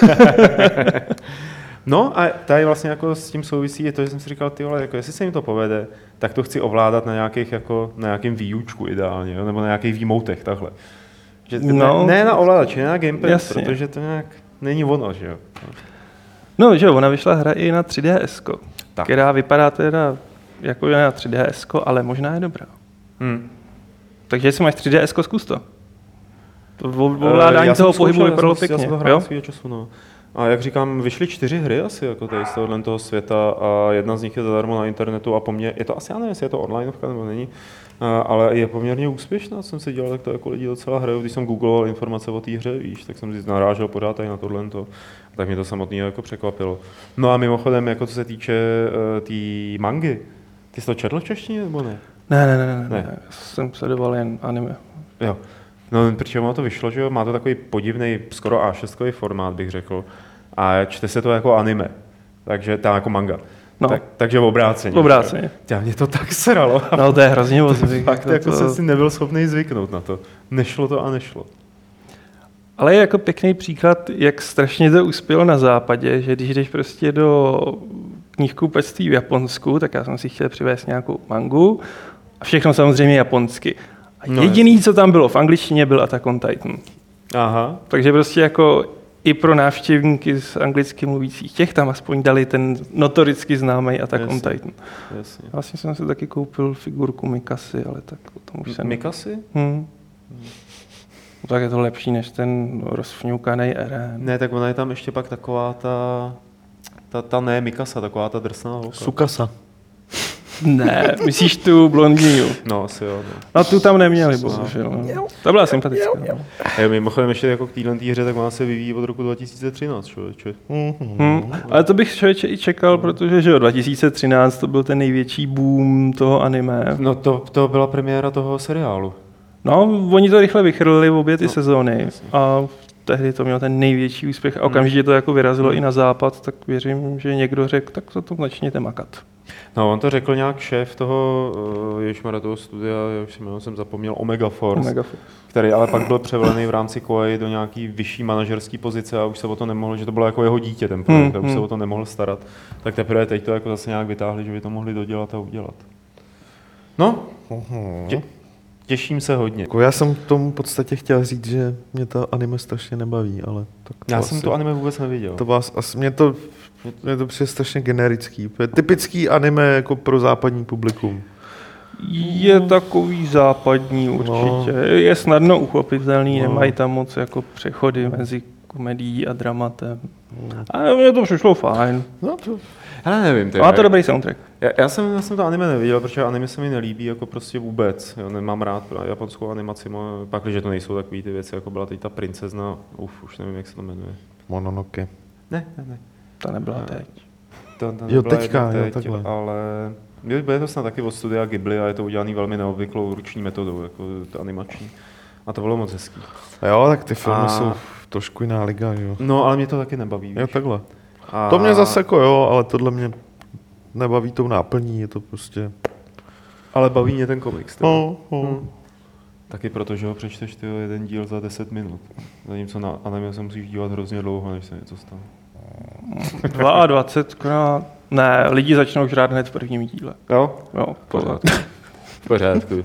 no a tady vlastně jako s tím souvisí je to, že jsem si říkal, ty vole, jako jestli se jim to povede, tak to chci ovládat na nějakých jako, na nějakým výučku ideálně, jo? nebo na nějakých výmoutech takhle. Že No. no. ne, ne, na ovladači, ne na gamepad, Jasně. protože to nějak není ono, že jo. No, že jo, ona vyšla hra i na 3DS, Tak. která vypadá teda jako je na 3DS, ale možná je dobrá. Hmm. Takže jestli máš 3DS, zkus to. Eh, ovládání toho pohybu vypadalo pěkně. Já jsem to hrál času, no. A jak říkám, vyšly čtyři hry asi jako tady z tohohle toho světa a jedna z nich je zadarmo na internetu a po mně, je to asi, já nevím, jestli je to onlineovka nebo není, a, ale je poměrně úspěšná, co jsem si dělal, tak to jako lidi docela hrajou, když jsem googloval informace o té hře, víš, tak jsem si narážel pořád tady na tohle, to, tak mě to samotný jako překvapilo. No a mimochodem, jako co se týče uh, té tý mangy, ty jsi to četl v češtině nebo ne? Ne, ne, ne, ne, ne. Jsem sledoval jen anime. Jo. No, protože ono to vyšlo, že jo, má to takový podivný, skoro A6 formát, bych řekl. A čte se to jako anime. Takže to jako manga. No. Tak, takže v obráceně. Obráceně. Já mě to tak sralo. No to je hrozně moc. zvyk, Fakt to- jako to- jsem si nebyl schopný zvyknout na to. Nešlo to a nešlo. Ale je jako pěkný příklad, jak strašně to uspělo na západě, že když jdeš prostě do knihkupectví v Japonsku, tak já jsem si chtěl přivést nějakou mangu a všechno samozřejmě japonsky. A No, jediný, co tam bylo v angličtině, byl Attack on Titan. Aha. Takže prostě jako i pro návštěvníky z anglicky mluvících těch tam aspoň dali ten notoricky známý Attack on Jasně. Titan. Jasně. Vlastně jsem si taky koupil figurku Mikasy, ale tak o tom už jsem... Mikasy? Hmm. No, tak je to lepší než ten rozfňukaný Eren. Ne, tak ona je tam ještě pak taková ta, ta, ta ne Mikasa, taková ta drsná holka. Sukasa. Ne, myslíš tu blondýnu. No, asi jo. No. No tu tam neměli, bohužel. No. To byla sympatická. No. A mimochodem ještě jako k téhle hře, tak ona se vyvíjí od roku 2013, člověče. Hmm. Ale to bych člověče i čekal, protože že jo, 2013 to byl ten největší boom toho anime. No to, to byla premiéra toho seriálu. No, oni to rychle vychrlili v obě ty No, sezóny a tehdy to mělo ten největší úspěch a okamžitě to jako vyrazilo Hmm. i na západ, tak věřím, že někdo řekl, tak to, to začněte makat. No, on to řekl nějak šéf toho, uh, ježišmarja toho studia, já už jméno jsem zapomněl, Omega Force, Omega. který ale pak byl převelený v rámci Koei do nějaký vyšší manažerské pozice a už se o to nemohl, že to bylo jako jeho dítě ten projekt, Hmm, a už se hmm. o to nemohl starat. Tak teprve teď to jako zase nějak vytáhli, že by to mohli dodělat a udělat. No, tě, Těším se hodně. Jako já jsem tomu v podstatě chtěl říct, že mě to anime strašně nebaví, ale tak to Já asi, jsem to anime vůbec neviděl. To vás, asi, mě to, mě to přijde strašně generický. Typický anime jako pro západní publikum. Je takový západní určitě. Je snadno uchopitelný, No. nemají tam moc jako přechody mezi komedií a dramatem. A mně to přišlo fajn. No to, Já nevím, ty, Má to dobrý soundtrack. já, já, jsem, já jsem to anime neviděl, protože anime se mi nelíbí jako prostě vůbec. Jo, nemám rád japonskou animaci, mo- pak, když to nejsou takové ty věci, jako byla teď ta princezna, uf, už nevím, jak se to jmenuje. Mononoke. Ne, ne, ne. To nebyla teď. To, to Jo, teďka, jedna jo, teď, takhle. ale je- bude to snad taky od studia Ghibli a je to udělané velmi neobvyklou ruční metodou, jako to animační. A to bylo moc hezký. Jo, tak ty filmy a... jsou trošku jiná liga, jo. No, ale mě to taky nebaví. Jo, víš. takhle. A... To mě zase jako jo, ale tohle mě nebaví tou náplní, je to prostě... Ale baví mě ten komiks. teda. No, no. Hm. Taky proto, že ho přečteš ty jeden díl za 10 minut. Zatímco na anime se musíš dívat hrozně dlouho, než se něco stane. 22 krát. Ne, lidi začnou žrát hned v prvním díle. Jo? Jo, Pořád. V pořádku.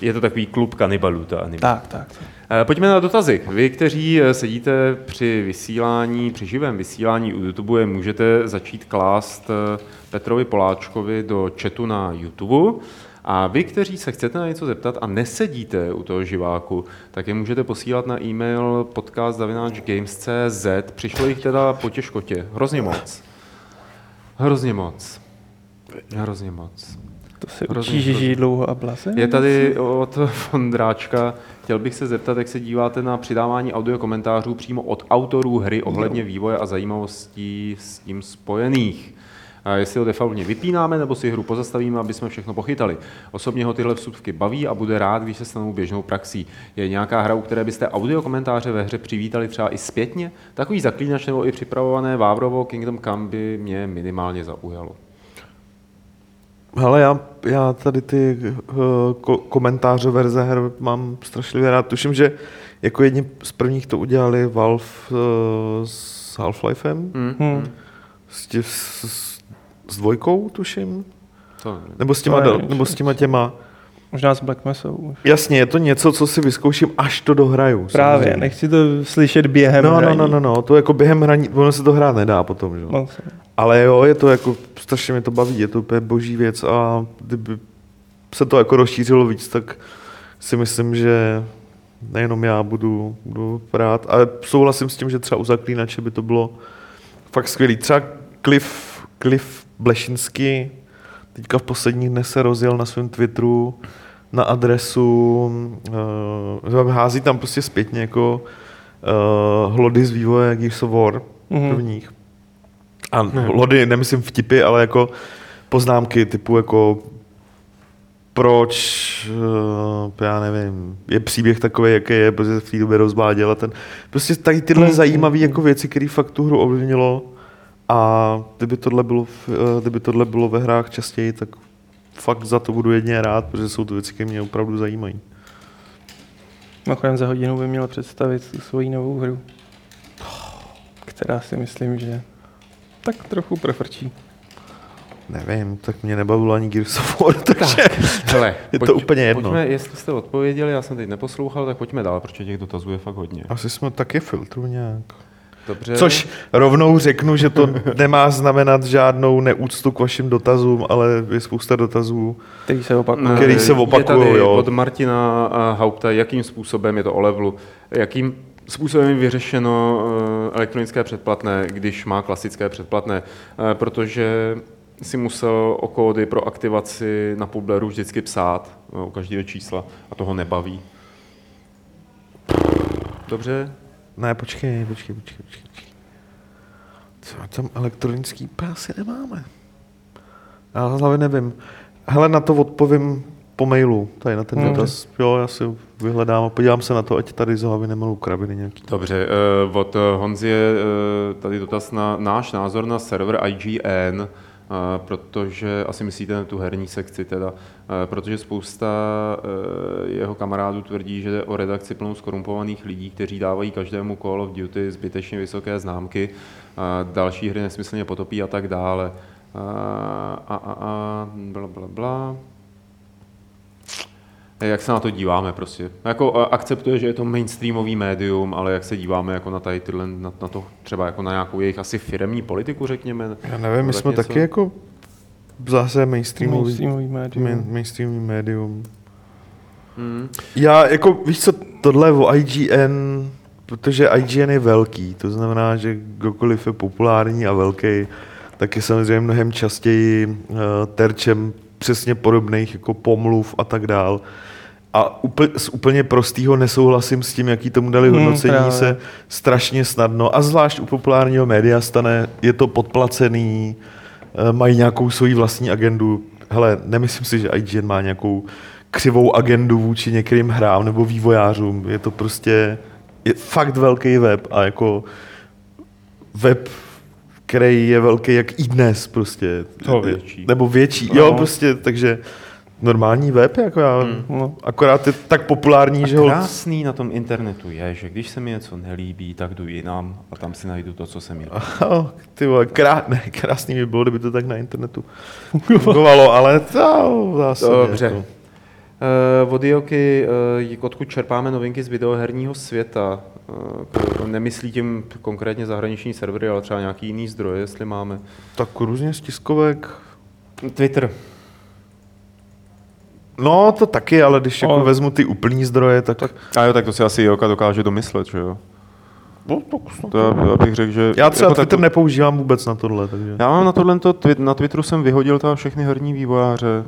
Je to takový klub kanibalů, ta anime. Tak, tak. Eh, Pojďme na dotazy. Vy, kteří eh, sedíte při vysílání, při živém vysílání u YouTube, můžete začít klást eh, Petrovi Poláčkovi do chatu na YouTube. A vy, kteří se chcete na něco zeptat a nesedíte u toho živáku, tak je můžete posílat na e-mail podcast.games.cz. Přišlo jich teda po těžkotě. Hrozně moc. Hrozně moc. Hrozně moc. To se Hrozně, učí, dlouho a blase. Je tady od Vondráčka. Chtěl bych se zeptat, jak se díváte na přidávání audio komentářů přímo od autorů hry ohledně vývoje a zajímavostí s tím spojených. A jestli ho defaultně vypínáme, nebo si hru pozastavíme, aby jsme všechno pochytali. Osobně ho tyhle vsuvky baví a bude rád, když se stanou běžnou praxí. Je nějaká hra, u které byste audio komentáře ve hře přivítali třeba i zpětně? Takový zaklínač nebo i připravované Vávrovo Kingdom Come by mě minimálně zaujalo. Hele, já, já tady ty uh, ko- komentáře verze her mám strašlivě rád. Tuším, že jako jedni z prvních to udělali Valve uh, s Half-Lifem, Hmm? Hmm. s, tě, s, s, dvojkou, tuším, Co? nebo s těma, To nevím, nebo s těma těma. Možná s Black Mesou už. Jasně, je to něco, co si vyzkouším, až to dohraju. Právě, samozřejmě. nechci to slyšet během No, no, hraní. no, no, no, to jako během hraní, ono se to hrát nedá potom, že? No, Ale jo, je to jako, strašně mě to baví, je to úplně boží věc a kdyby se to jako rozšířilo víc, tak si myslím, že nejenom já budu, budu rád. A souhlasím s tím, že třeba u Zaklínače by to bylo fakt skvělý. Třeba Cliff, Cliff Blešinsky teďka v posledních dnech se rozjel na svém Twitteru na adresu, uh, hází tam prostě zpětně jako uh, hlody z vývoje Gears of War Mhm. prvních. A hlody, nemyslím vtipy, ale jako poznámky typu jako proč, uh, já nevím, je příběh takový, jaký je, protože v té době rozváděl a ten, prostě tady tyhle Mhm. zajímavé jako věci, které fakt tu hru ovlivnilo a kdyby tohle, bylo, kdyby tohle bylo ve hrách častěji, tak fakt za to budu jedině rád, protože jsou to věci, které mě opravdu zajímají. Mimochodem za hodinu by měl představit tu svoji novou hru, která si myslím, že tak trochu profrčí. Nevím, tak mě nebavilo ani Gears of War, takže Hele, je to úplně jedno. Pojďme, jestli jste odpověděli, já jsem teď neposlouchal, tak pojďme dál, protože těch dotazů je fakt hodně. asi jsme taky filtru nějak. Dobře. Což rovnou řeknu, že to nemá znamenat žádnou neúctu k vašim dotazům, ale je spousta dotazů. Který se opakuje. Který se Je opakujou, tady jo. od Martina eh, Haupta, jakým způsobem je to o levelu, jakým způsobem je vyřešeno eh, elektronické předplatné, když má klasické předplatné, Eh, protože si musel o kódy pro aktivaci na Publeru vždycky psát u každého čísla a toho nebaví. Dobře, Ne, počkej, počkej, počkej, počkej. Co tam elektronický pásy nemáme? Já z hlavy nevím. Hele, na to odpovím po mailu, tady na ten Dobře. dotaz. Jo, já si vyhledám a podívám se na to, ať tady z hlavy nemelou kraviny nějaký. Dobře, eh, od eh, Honzy je eh, tady dotaz na náš názor na server IGN, protože asi myslíte na tu herní sekci teda, protože spousta eh, jeho kamarádů tvrdí, že jde o redakci plnou skorumpovaných lidí, kteří dávají každému Call of Duty zbytečně vysoké známky, další hry nesmyslně potopí a tak dále. A, a, a bla, bla, bla. Jak se na to díváme prostě. Jako a, akceptuje, že je to mainstreamový médium, ale jak se díváme jako na tady tyhle, na, na to třeba jako na nějakou jejich asi firemní politiku, řekněme. Já nevím, my jsme něco? taky jako zase mainstreamový, Mainstreamový médium. main, mainstreamový médium. Hmm. Já jako, víš co, tohle o IGN, protože IGN je velký, to znamená, že kdokoliv je populární a velký, tak je samozřejmě mnohem častěji uh, terčem přesně podobných jako pomluv a tak dál. A úplně, z úplně prostýho nesouhlasím s tím, jaký tomu dali Hmm, hodnocení právě. se strašně snadno. A zvlášť u populárního média stane, je to podplacený, eh, mají nějakou svoji vlastní agendu. Hele, nemyslím si, že IGN má nějakou křivou agendu vůči některým hrám nebo vývojářům. Je to prostě je fakt velký web a jako web, který je velký jak i dnes prostě. To větší. Nebo větší. No. Jo, prostě, takže normální web, jako já, Hmm. No. akorát je tak populární, že A ho... krásný na tom internetu je, že když se mi něco nelíbí, tak jdu jinam a tam si najdu to, co se mi líbí. Ty vole, krá... ne, krásný by bylo, kdyby to tak na internetu fungovalo, ale to zase. Dobře. Jako. Uh, od Ioky, uh, odkud čerpáme novinky z videoherního světa. Uh, nemyslí tím konkrétně zahraniční servery, ale třeba nějaký jiný zdroje, jestli máme. Tak různě z tiskovek. Twitter. No, to taky, ale když jako No. vezmu ty úplný zdroje, tak... tak A jo, tak to si asi Ioka dokáže domyslet, že jo? no, tak snad. To já, já bych řekl, že... Já třeba jako Twitter tak- nepoužívám vůbec na tohle, takže... Já mám na tohle, na Twitteru jsem vyhodil tam všechny herní vývojáře,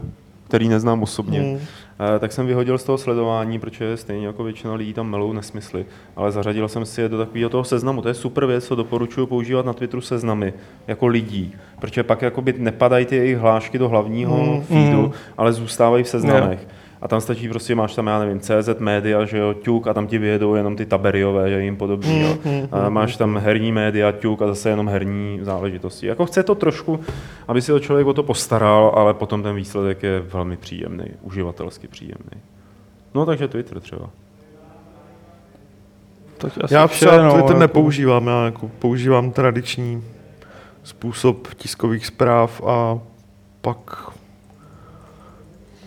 který neznám osobně. Hmm. Eh, tak jsem vyhodil z toho sledování, protože stejně jako většina lidí tam melou nesmysly, ale zařadil jsem si je do takového toho seznamu. To je super věc, co doporučuji používat na Twitteru seznamy jako lidí, protože pak jakoby nepadají ty jejich hlášky do hlavního Mm, feedu, mm. ale zůstávají v seznamech. A tam stačí prostě, máš tam, já nevím, CZ média, že jo, ťuk a tam ti vyjedou jenom ty taberiové, že jim podobný, jo. A máš tam herní média, ťuk a zase jenom herní záležitosti. Jako chce to trošku, aby si to člověk o to postaral, ale potom ten výsledek je velmi příjemný, uživatelsky příjemný. No takže Twitter třeba. Tak asi Já vše, třeba no, Twitter jako- nepoužívám, já jako používám tradiční způsob tiskových zpráv a pak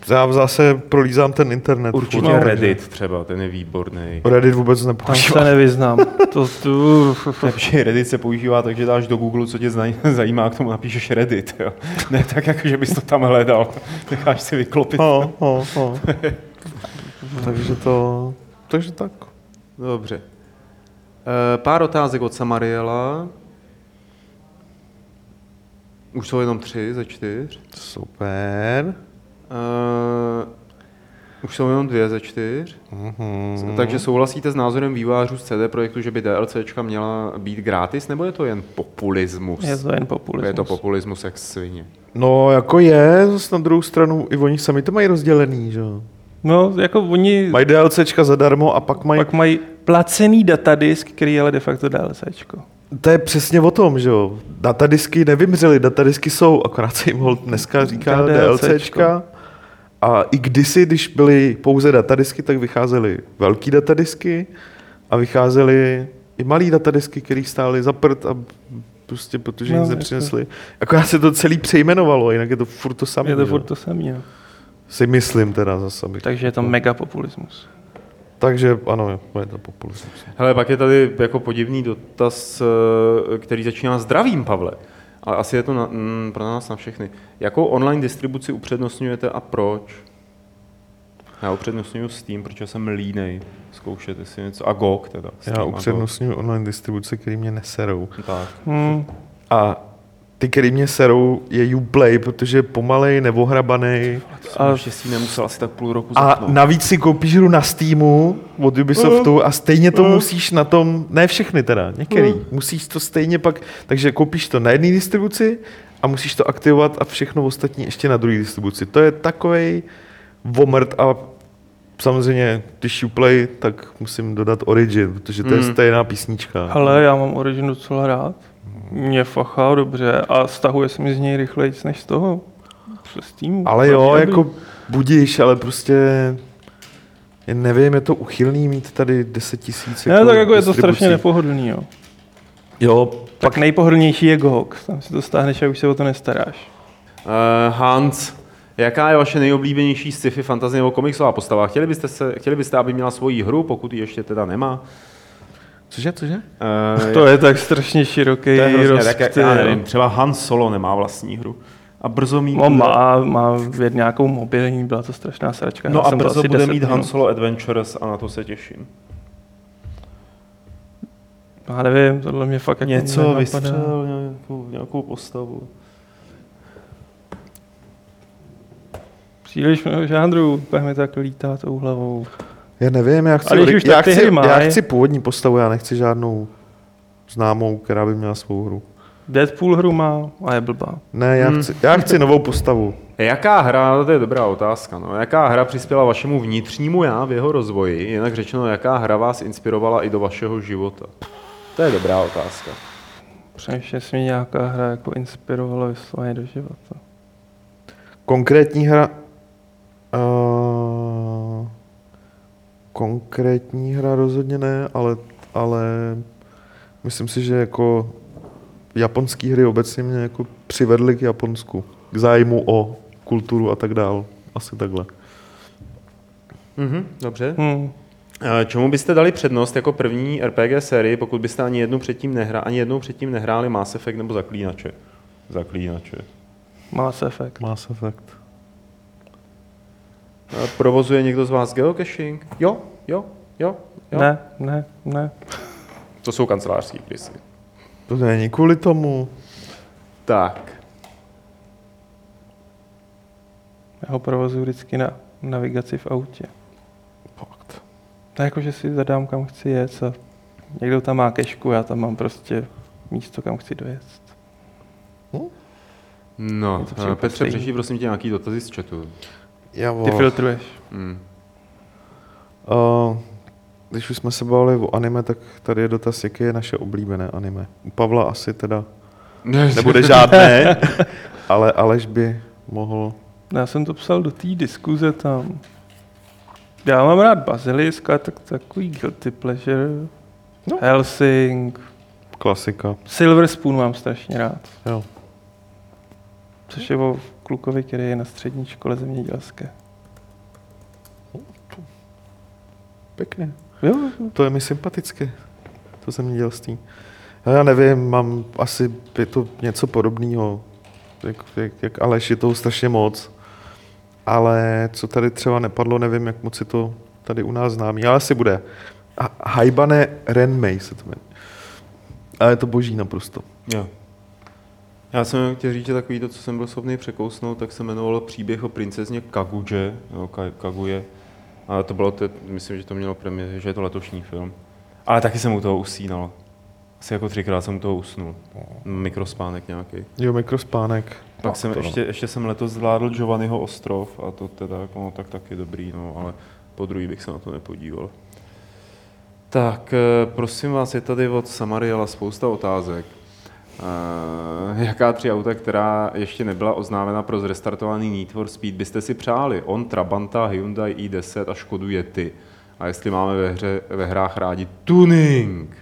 já zase prolízám ten internet. Určitě takže Reddit třeba, ten je výborný. Reddit vůbec Tam se nepoužívám. nevyznám. To, tu, Reddit se používá, takže dáš do Google, co tě zajímá, a k tomu napíšeš Reddit. Jo. Ne tak, jako, že bys to tam hledal. Necháš si vyklopit. No, no, no. takže to, takže tak. Dobře. E, pár otázek od Samariela. Už jsou jenom tři ze čtyř. Super. E, už jsou jenom dvě ze čtyř. Mhm. Takže souhlasíte s názorem vývářů z CD Projektu, že by DLCčka měla být gratis, nebo je to jen populismus? je to jen populismus. Je to populismus jak svině. No, jako je, zase na druhou stranu, i oni sami to mají rozdělený, že jo. No, jako oni Mají DLCčka zadarmo a pak mají pak mají placený datadisk, který je ale de facto DLCčko. To je přesně o tom, že jo. Datadisky nevymřely, datadisky jsou, akorát se jim hold dneska říká Říká DLCčko. A i kdysi, když byly pouze datadisky, tak vycházely velký datadisky a vycházely i malý datadisky, které stály za prd a prostě protože No, nic nepřinesli. Akorát se to celý přejmenovalo, jinak je to furt to samé. Je to jo. furt to samé. No. Si myslím teda zase. Abych Takže je to mega populismus. Takže ano, je to populismus. Hele, pak je tady jako podivný dotaz, eh, který začíná zdravím, Pavle. Ale asi je to na, mm, pro nás na všechny. Jakou online distribuci upřednostňujete a proč? Já upřednostňuji Steam, protože jsem línej zkoušet, jestli něco. A GOG teda. Steam Já upřednostňuji online distribuce, který mě neserou. Tak. Hmm. A ty, který mě serou, je Uplay, protože je pomalej, neohrabaný. A naštěstí nemusel asi tak půl roku A zapnout. navíc si koupíš hru na Steamu od Ubisoftu a stejně to musíš na tom, ne všechny teda, některý, musíš to stejně pak, takže koupíš to na jedné distribuci a musíš to aktivovat a všechno ostatní ještě na druhé distribuci. To je takovej vomrt a samozřejmě, když Uplay, tak musím dodat Origin, protože to je Mm. stejná písnička. Ale já mám Origin docela rád. Mě fachá dobře a stahuje se mi z něj rychleji než z toho. Se Steamu. Ale jo, aby? jako budíš, ale prostě nevím, je to uchylný mít tady 10 tisíc. Ne, tak jako je to strašně nepohodlný, jo. Jo, Tak nejpohodlnější je GOG. Tam si to stáhneš a už se o to nestaráš. Uh, Hans, Jaká je vaše nejoblíbenější sci-fi, fantasy nebo komiksová postava? Chtěli byste, se, chtěli byste, aby měla svoji hru, pokud ji ještě teda nemá? Cože, cože? Uh, To je tak strašně široký to je hrozně, tak, jak, já nevím, třeba Han Solo nemá vlastní hru. A brzo mít... No, má, má věd nějakou mobilní, byla to strašná sračka. no Já a brzo bude 10 mít Han. Solo Adventures a na to se těším. Já nevím, tohle mě fakt jako Něco nenapadá. vystřel, nějakou, nějakou postavu. Příliš mnoho žánrů, pak mi tak lítá tou hlavou. Já nevím, já chci, Ale když už já chci, hry já chci původní postavu, já nechci žádnou známou, která by měla svou hru. Deadpool hru má a je blbá. Ne, já, Hmm. chci, já chci novou postavu. Jaká hra, to je dobrá otázka, no. jaká hra přispěla vašemu vnitřnímu já v jeho rozvoji, jinak řečeno, jaká hra vás inspirovala i do vašeho života? To je dobrá otázka. Přemýšlím, jestli mě nějaká hra jako inspirovala vysloveně do života. Konkrétní hra... Uh, konkrétní hra rozhodně ne, ale, ale myslím si, že jako japonský hry obecně mě jako přivedly k Japonsku. K zájmu o kulturu a tak dál. Asi takhle. Mhm, dobře. Hmm. Čemu byste dali přednost jako první RPG sérii, pokud byste ani jednou předtím, nehra, ani jednou předtím nehráli Mass Effect nebo Zaklínače? Zaklínače. Mass Effect. Mass Effect. Provozuje někdo z vás geocaching? Jo, jo, jo, jo. Ne, ne, ne. To jsou kancelářský krysy. To není kvůli tomu. Tak. Já ho provozuji vždycky na navigaci v autě. Fakt. To je jako, že si zadám, kam chci jet a někdo tam má kešku, já tam mám prostě místo, kam chci dojet. No, Je to eh, všechno Petře, přečti prosím tě nějaký dotazy z chatu. Já Ty filtruješ. Hmm. Uh, když už jsme se bavili o anime, tak tady je dotaz, jaké je naše oblíbené anime. U Pavla asi teda nebude žádné, ale Aleš by mohl... Já jsem to psal do té diskuze tam. Já mám rád Bazilisk, ale tak, takový guilty pleasure. No. No. Helsing. Klasika. Silver Spoon mám strašně rád. Jo. Což je o klukovi, který je na střední škole zemědělské. Pěkně. Jo, To je mi sympatické, to zemědělství. A Já nevím, mám asi je to něco podobného, jak, jak, jak Aleš, je toho strašně moc. Ale co tady třeba nepadlo, nevím, jak moc je to tady u nás známý, ale asi bude. A Haibane Renmei se to jmenuje. A je to boží naprosto. Jo. Já jsem chtěl říct, že takový to, co jsem byl schopný překousnout, tak se jmenovalo příběh o princezně Kaguje, jo, Ka- Kaguje. A to bylo, te, myslím, že to mělo premiér, že je to letošní film. Ale taky jsem u toho usínal. Asi jako třikrát jsem u toho usnul. Mikrospánek nějaký. Jo, mikrospánek. Pak jsem to- ještě, ještě jsem letos zvládl Giovanniho ostrov a to teda jako, no, tak taky dobrý, no, ale po druhý bych se na to nepodíval. Tak, eh, prosím vás, je tady od Samariela spousta otázek. Uh, jaká tři auta, která ještě nebyla oznámena pro zrestartovaný Need for Speed, byste si přáli? On, Trabanta, Hyundai i10 a Škodu Yeti. A jestli máme ve, hře, ve hrách rádi tuning?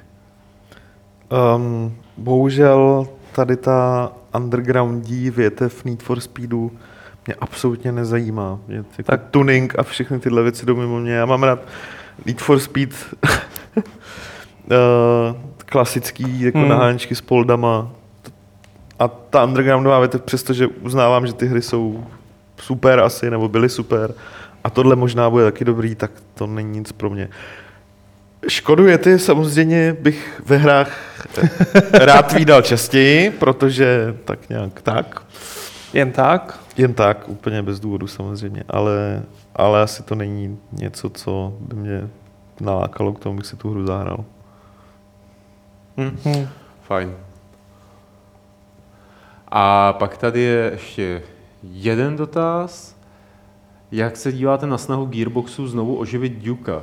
Um, bohužel tady ta undergroundí větev Need for Speedu mě absolutně nezajímá. Mě jako tak. Tak- tuning a všechny tyhle věci jdou mimo mě. Já mám rád Need for Speed uh, klasický jako hmm. Naháňčky s poldama. A ta undergroundová větev, přestože uznávám, že ty hry jsou super asi, nebo byly super, a tohle možná bude taky dobrý, tak to není nic pro mě. Škodu je ty samozřejmě bych ve hrách eh, rád výdal častěji, protože tak nějak tak. jen tak. Jen tak, úplně bez důvodu samozřejmě, ale, ale asi to není něco, co by mě nalákalo k tomu, bych si tu hru zahrál. Hm. Hm. Fajn. A pak tady je ještě jeden dotaz. Jak se díváte na snahu Gearboxu znovu oživit Duka?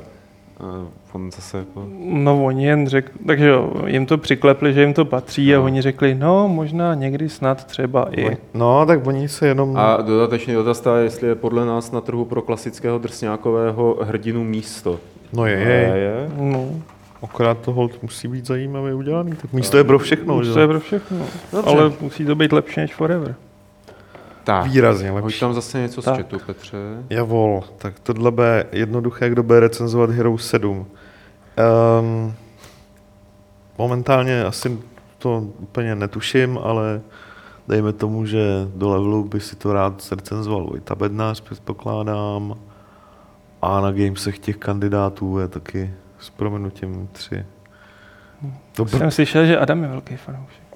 Uh, on zase jako... No oni jen řekli, takže jo, jim to přiklepli, že jim to patří a No. oni řekli, no možná někdy snad třeba i. No, tak oni se jenom... A dodatečný dotaz je, jestli je podle nás na trhu pro klasického drsňákového hrdinu místo. No je, A je, je. No, akorát to hold musí být zajímavě udělaný, tak místo je pro všechno, že? to je pro všechno. Dobře. Ale musí to být lepší než Forever. Tak, Výrazně hoď lepší. tam zase něco z Tak. chatu, Petře. Javol, tak tohle bude jednoduché, kdo bude recenzovat Hero 7. Um, momentálně asi to úplně netuším, ale dejme tomu, že do levelu by si to rád zrecenzoval Vojta Bednář, předpokládám. A na Gamesech těch kandidátů je taky s proměnutím tři. Dobr. Jsem slyšel, že Adam je velký fanoušek.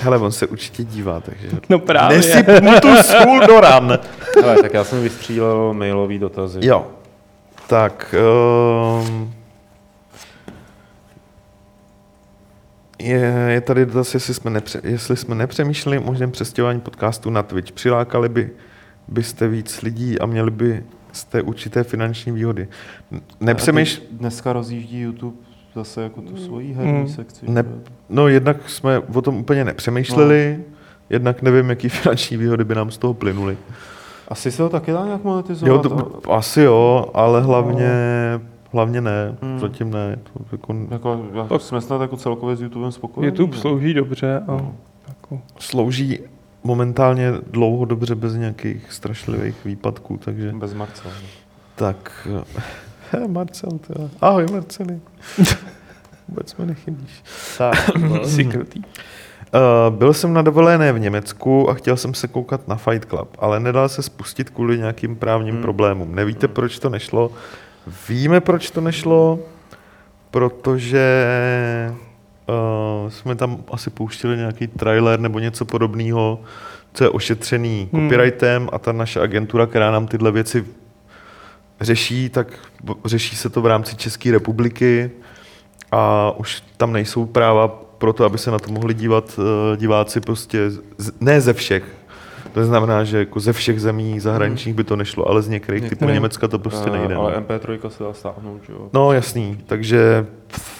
Hele, on se určitě dívá, takže... No právě. Nesyp mu tu sůl do ran. Hele, tak já jsem vystřílel mailový dotazy. Jo. Tak. Um, je, je tady dotaz, jestli jsme, nepře, jestli jsme nepřemýšleli o možném přestěhování podcastu na Twitch. Přilákali by byste víc lidí a měli by jste určité finanční výhody. N- Nepřemýšl... A teď Dneska rozjíždí YouTube zase jako tu svoji herní Mm. sekci. Ne, no jednak jsme o tom úplně nepřemýšleli, jednak nevím, jaký finanční výhody by nám z toho plynuly. Asi se ho taky dá nějak monetizovat. Jo, to, asi jo, ale hlavně, hlavně ne, Hmm. zatím ne. To jako Jako, jako Tak- jsme snad jako celkově s YouTubem spokojení. YouTube ne? slouží dobře a No. jako, slouží momentálně dlouho dobře bez nějakých strašlivých výpadků, takže Bez Marce. tak... He, Marcel, to Ahoj, Marceli. Vůbec mi nechybíš. Tak. Uh, byl jsem na dovolené v Německu a chtěl jsem se koukat na Fight Club, ale nedal se spustit kvůli nějakým právním Hmm. problémům. Nevíte, proč to nešlo? Víme, proč to nešlo, protože uh, jsme tam asi pouštili nějaký trailer nebo něco podobného, co je ošetřený Hmm. copyrightem a ta naše agentura, která nám tyhle věci řeší, tak řeší se to v rámci České republiky a už tam nejsou práva pro to, aby se na to mohli dívat uh, diváci prostě, z, ne ze všech. To znamená, že jako ze všech zemí zahraničních by to nešlo, ale z některých typů Některé. Německa to prostě Eh, nejde. no. Ale MP3 se dá stáhnout, jo? No jasný, takže pff,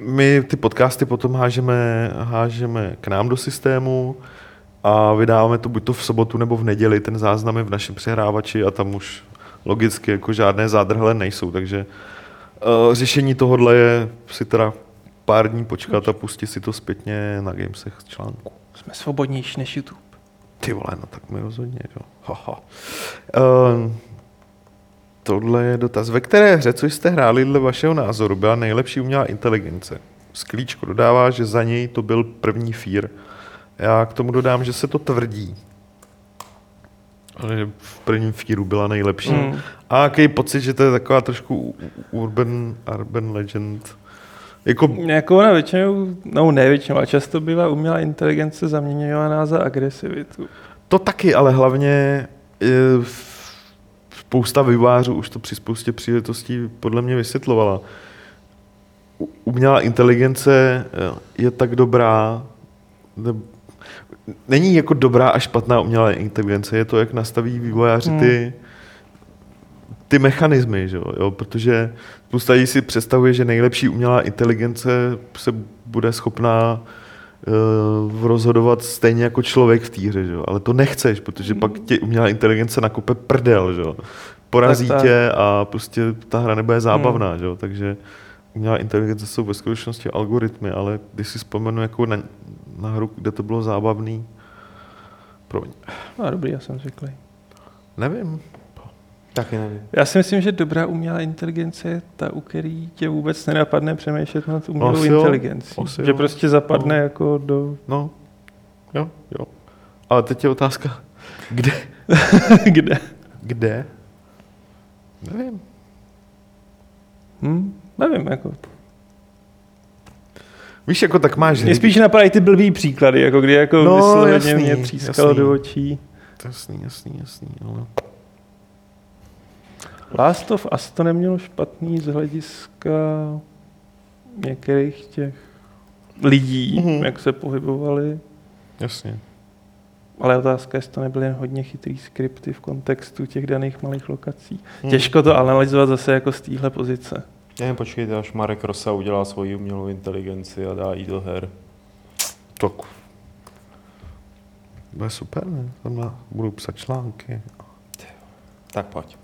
my ty podcasty potom hážeme, hážeme k nám do systému a vydáváme to buď to v sobotu nebo v neděli, ten záznam je v našem přehrávači a tam už logicky jako žádné zádrhle nejsou, takže uh, řešení tohohle je si teda pár dní počkat a pustit si to zpětně na Gamesech z článku. Jsme svobodnější než YouTube. Ty vole, no tak mi rozhodně, jo. Haha. Uh, tohle je dotaz. Ve které hře, co jste hráli dle vašeho názoru, byla nejlepší umělá inteligence? Sklíčko dodává, že za něj to byl první Fear. Já k tomu dodám, že se to tvrdí. Že v prvním Fearu byla nejlepší. Mm. A jaký pocit, že to je taková trošku urban, urban legend. Jako, Jako ona většinou, no ne většinou, ale často bývá umělá inteligence zaměňovaná za agresivitu. To taky, ale hlavně e, spousta vývářů už to při spoustě příležitostí podle mě vysvětlovala. Umělá inteligence e, je tak dobrá, ne, není jako dobrá a špatná umělá inteligence, je to, jak nastaví vývojáři ty, ty mechanismy, že jo? jo, protože spousta lidí si představuje, že nejlepší umělá inteligence se bude schopná uh, rozhodovat stejně jako člověk v týře, že jo? ale to nechceš, protože pak tě umělá inteligence nakope prdel, že porazí Tak, tak. tě a prostě ta hra nebude zábavná, že jo? takže umělá inteligence jsou ve skutečnosti algoritmy, ale když si vzpomenu jako na, na hru, kde to bylo zábavný, promiň, No dobrý, já jsem zvyklý. nevím, Taky nevím. Já si myslím, že dobrá umělá inteligence je ta, u který tě vůbec nenapadne přemýšlet nad umělou Asi jo, inteligencí. asi že jo. prostě zapadne No. jako do... no, jo, jo. Ale teď je otázka, kde? Kde? Kde? Nevím. Hm? Nevím, jako. Víš, jako tak máš Mě spíš napadají ty blbý příklady, jako kdy jako No, vysloveně jasný, mě třískalo jasný. do očí. Jasný, jasný, jasný, ale... Last of Us to nemělo špatný z hlediska některých těch lidí, Mhm. mm-hmm. jak se pohybovali. Jasně. Ale otázka je, jestli to nebyly jen hodně chytrý skripty v kontextu těch daných malých lokací. Hmm. Těžko to analyzovat zase jako z téhle pozice. Jen počkejte, až Marek Rosa udělá svoji umělou inteligenci a dá jí do her. Tak. Bude super, ne? Tam na, budu psat články. Tak pojď.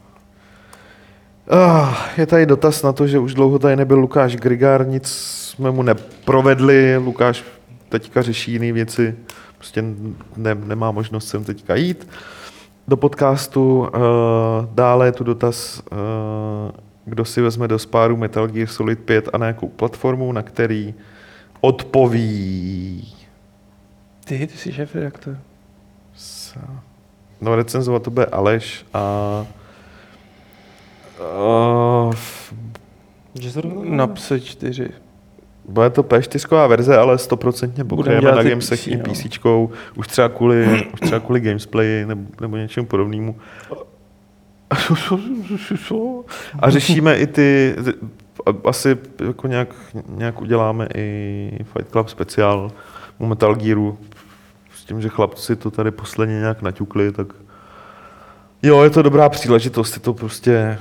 Ah, je tady dotaz na to, že už dlouho tady nebyl Lukáš Grigár, nic jsme mu neprovedli. Lukáš teďka řeší jiné věci. prostě ne, nemá možnost sem teďka jít do podcastu. Uh, dále je tu dotaz, uh, kdo si vezme do spáru Metal Gear Solid 5 a na jakou platformu, na který odpoví. Ty, ty jsi šéf redaktor. No recenzovat to bude Aleš a uh, Že se Na pse 4. bude to P4 verze, ale stoprocentně Budeme pokryjeme na i Gamesech PC, i no. PC, už třeba kvůli, už třeba kvůli Gamesplay nebo, nebo něčemu podobnému. A řešíme i ty, asi jako nějak, nějak uděláme i Fight Club speciál u Metal Gearu s tím, že chlapci to tady posledně nějak naťukli, tak jo, je to dobrá příležitost, je to prostě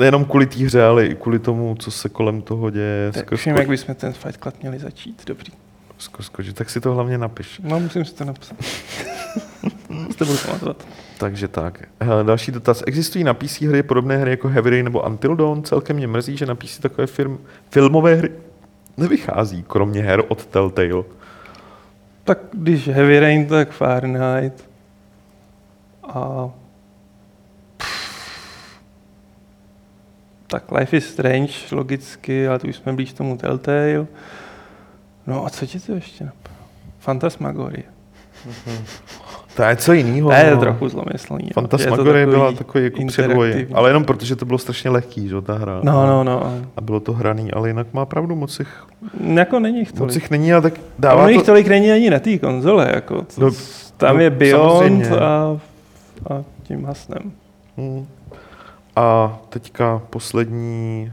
nejenom kvůli té hře, ale i kvůli tomu, co se kolem toho děje. Tak už jak bychom ten Fight Club měli začít. Dobrý. sko- skočit, tak si to hlavně napiš. No, musím si to napsat. Jste budu pamatovat. Takže tak. Hele, další dotaz. Existují na PC hry podobné hry jako Heavy Rain nebo Until Dawn? Celkem mě mrzí, že na PC takové firm, filmové hry nevychází, kromě her od Telltale. Tak když Heavy Rain, tak Fahrenheit. A... Tak Life is Strange, logicky, ale tu už jsme blíž tomu Telltale. No a co ti to ještě napadlo? Fantasmagorie. To je co jiného. To je trochu zlomyslný. jo. Fantasmagorie byla takový jako předvoj, ale jenom protože to bylo strašně lehký, že, ta hra. No, no, no. A bylo to hraný, ale jinak má pravdu, moc jich, Jako není jich moc tolik. jich není, ale tak Dává to... tolik není ani na té konzole. Jako, co, No, tam no, je Beyond samozřejmě. a, a tím hasnem. Hmm. A teďka poslední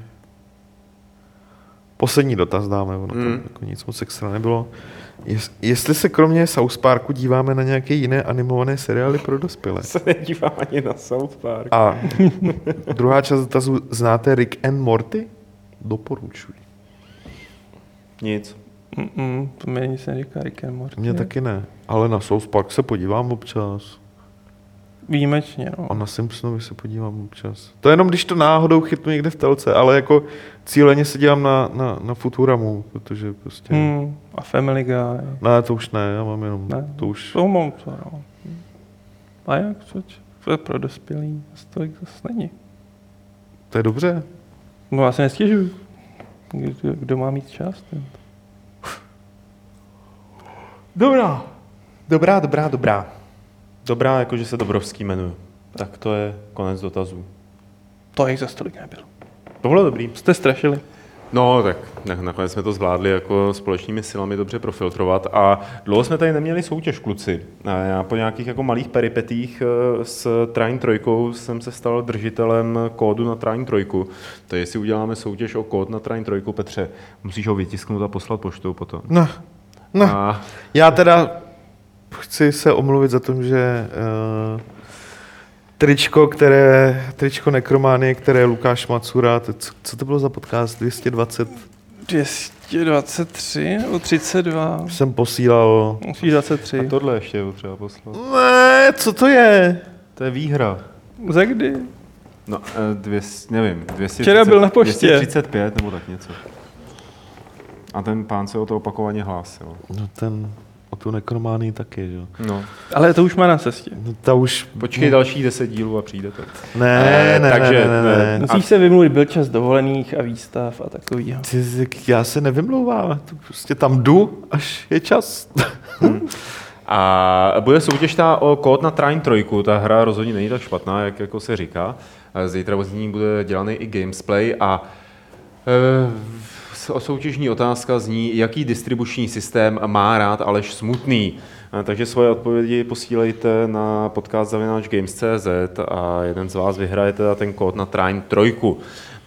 poslední dotaz dáme, ono to Hmm. jako nic moc extra nebylo. Jest, jestli se kromě South Parku díváme na nějaké jiné animované seriály pro dospělé. se nedívám ani na South Park. A druhá část dotazu, znáte Rick and Morty? Doporučuji. Nic. Mm-mm, to mi nic neříká Rick and Morty. Mně taky ne, ale na South Park se podívám občas. Výjimečně, no. A na Simpsonovi se podívám občas. To je jenom, když to náhodou chytnu někde v telce, ale jako cíleně se dívám na, na, na Futuramu, protože prostě... Hmm. A Family Guy. Ne, to už ne, já mám jenom, Ne. to už... To mám co, no. A jak, co, to je pro dospělý, stolik zase není. To je dobře. No já se nestěžuju. Kdo, kdo má mít čas? Ten? Dobrá. Dobrá, dobrá, dobrá. Dobrá, jakože se Dobrovský jmenuje. Tak to je konec dotazů. To jich za stolik nebylo. To bylo dobrý. Jste strašili. No, tak na- nakonec jsme to zvládli jako společnými silami dobře profiltrovat a dlouho jsme tady neměli soutěž, kluci. A já po nějakých jako malých peripetích eh, s Train trojkou jsem se stal držitelem kódu na Train trojku. To je, jestli uděláme soutěž o kód na Train trojku, Petře, musíš ho vytisknout a poslat poštou potom. No, no. A Já teda chci se omluvit za to, že uh, tričko, které, tričko Nekrománie, které Lukáš Macura, to, co, co to bylo za podcast, 220, 223 nebo 32? jsem posílal. Musíš 23. a tohle ještě je třeba poslat. Ne, co to je? To je výhra. Za kdy? No, eh, dvěs, nevím, 230, Včera byl na poště. 235 nebo tak něco. A ten pán se o to opakovaně hlásil. No ten, o tu Nekrománii taky, že jo. No. Ale to už má na cestě. No, ta už... Počkej další 10 dílů a přijde to. Ne, Eh, ne, takže, ne, ne, ne, ne. eh, Musíš se vymluvit, byl čas dovolených a výstav a takovýho. Ty, já se nevymlouvám, to prostě tam jdu, až je čas. A bude soutěž ta o kód na Train 3, ta hra rozhodně není tak špatná, jak jako se říká. Zítra z ní bude dělaný i gamesplay a e, soutěžní otázka zní, jaký distribuční systém má rád Aleš Smutný. Takže svoje odpovědi posílejte na podcast games.cz a jeden z vás vyhraje teda ten kód na Train 3.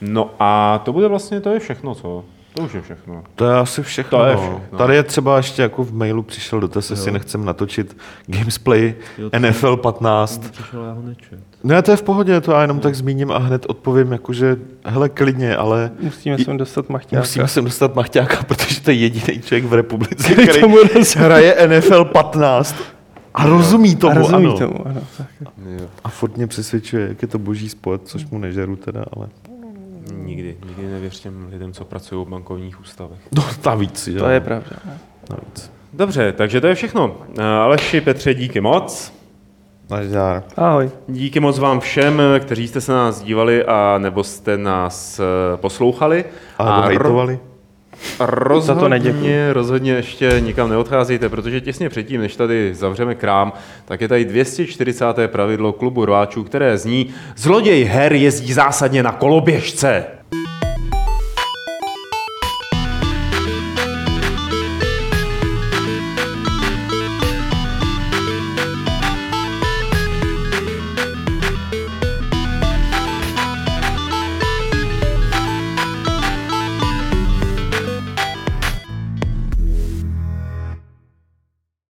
No a to bude vlastně, to je všechno, co? To už je všechno. To je asi všechno. To je no. všechno. Tady je třeba ještě jako v mailu přišel dotaz, jestli nechcem natočit Gamesplay Jo, NFL 15. Přišel, já ho nečet. Ne, to je v pohodě, to já jenom tak zmíním a hned odpovím, jakože hele, klidně, ale Musíme sem dostat machťáka. musíme sem dostat Machťáka, protože to je jediný člověk v republice, Který který tomu hraje NFL 15 a rozumí tomu, a rozumí ano. tomu, ano. Tak. A furt mě přesvědčuje, jak je to boží sport, což mu nežeru teda, ale... Nikdy, nikdy nevěř těm lidem, co pracují v bankovních ústavech. No, navíc, jo. To je pravda. Navíc. Dobře, takže to je všechno. Eh, Aleši, Petře, díky moc. Nazdar. Ahoj. Díky moc vám všem, kteří jste se na nás dívali a nebo jste nás eh, poslouchali. A ro- hejtovali. Rozhodně, Za to neděkuju. rozhodně ještě nikam neodcházejte, protože těsně předtím, než tady zavřeme krám, tak je tady 240. pravidlo klubu rváčů, které zní Zloděj her jezdí zásadně na koloběžce.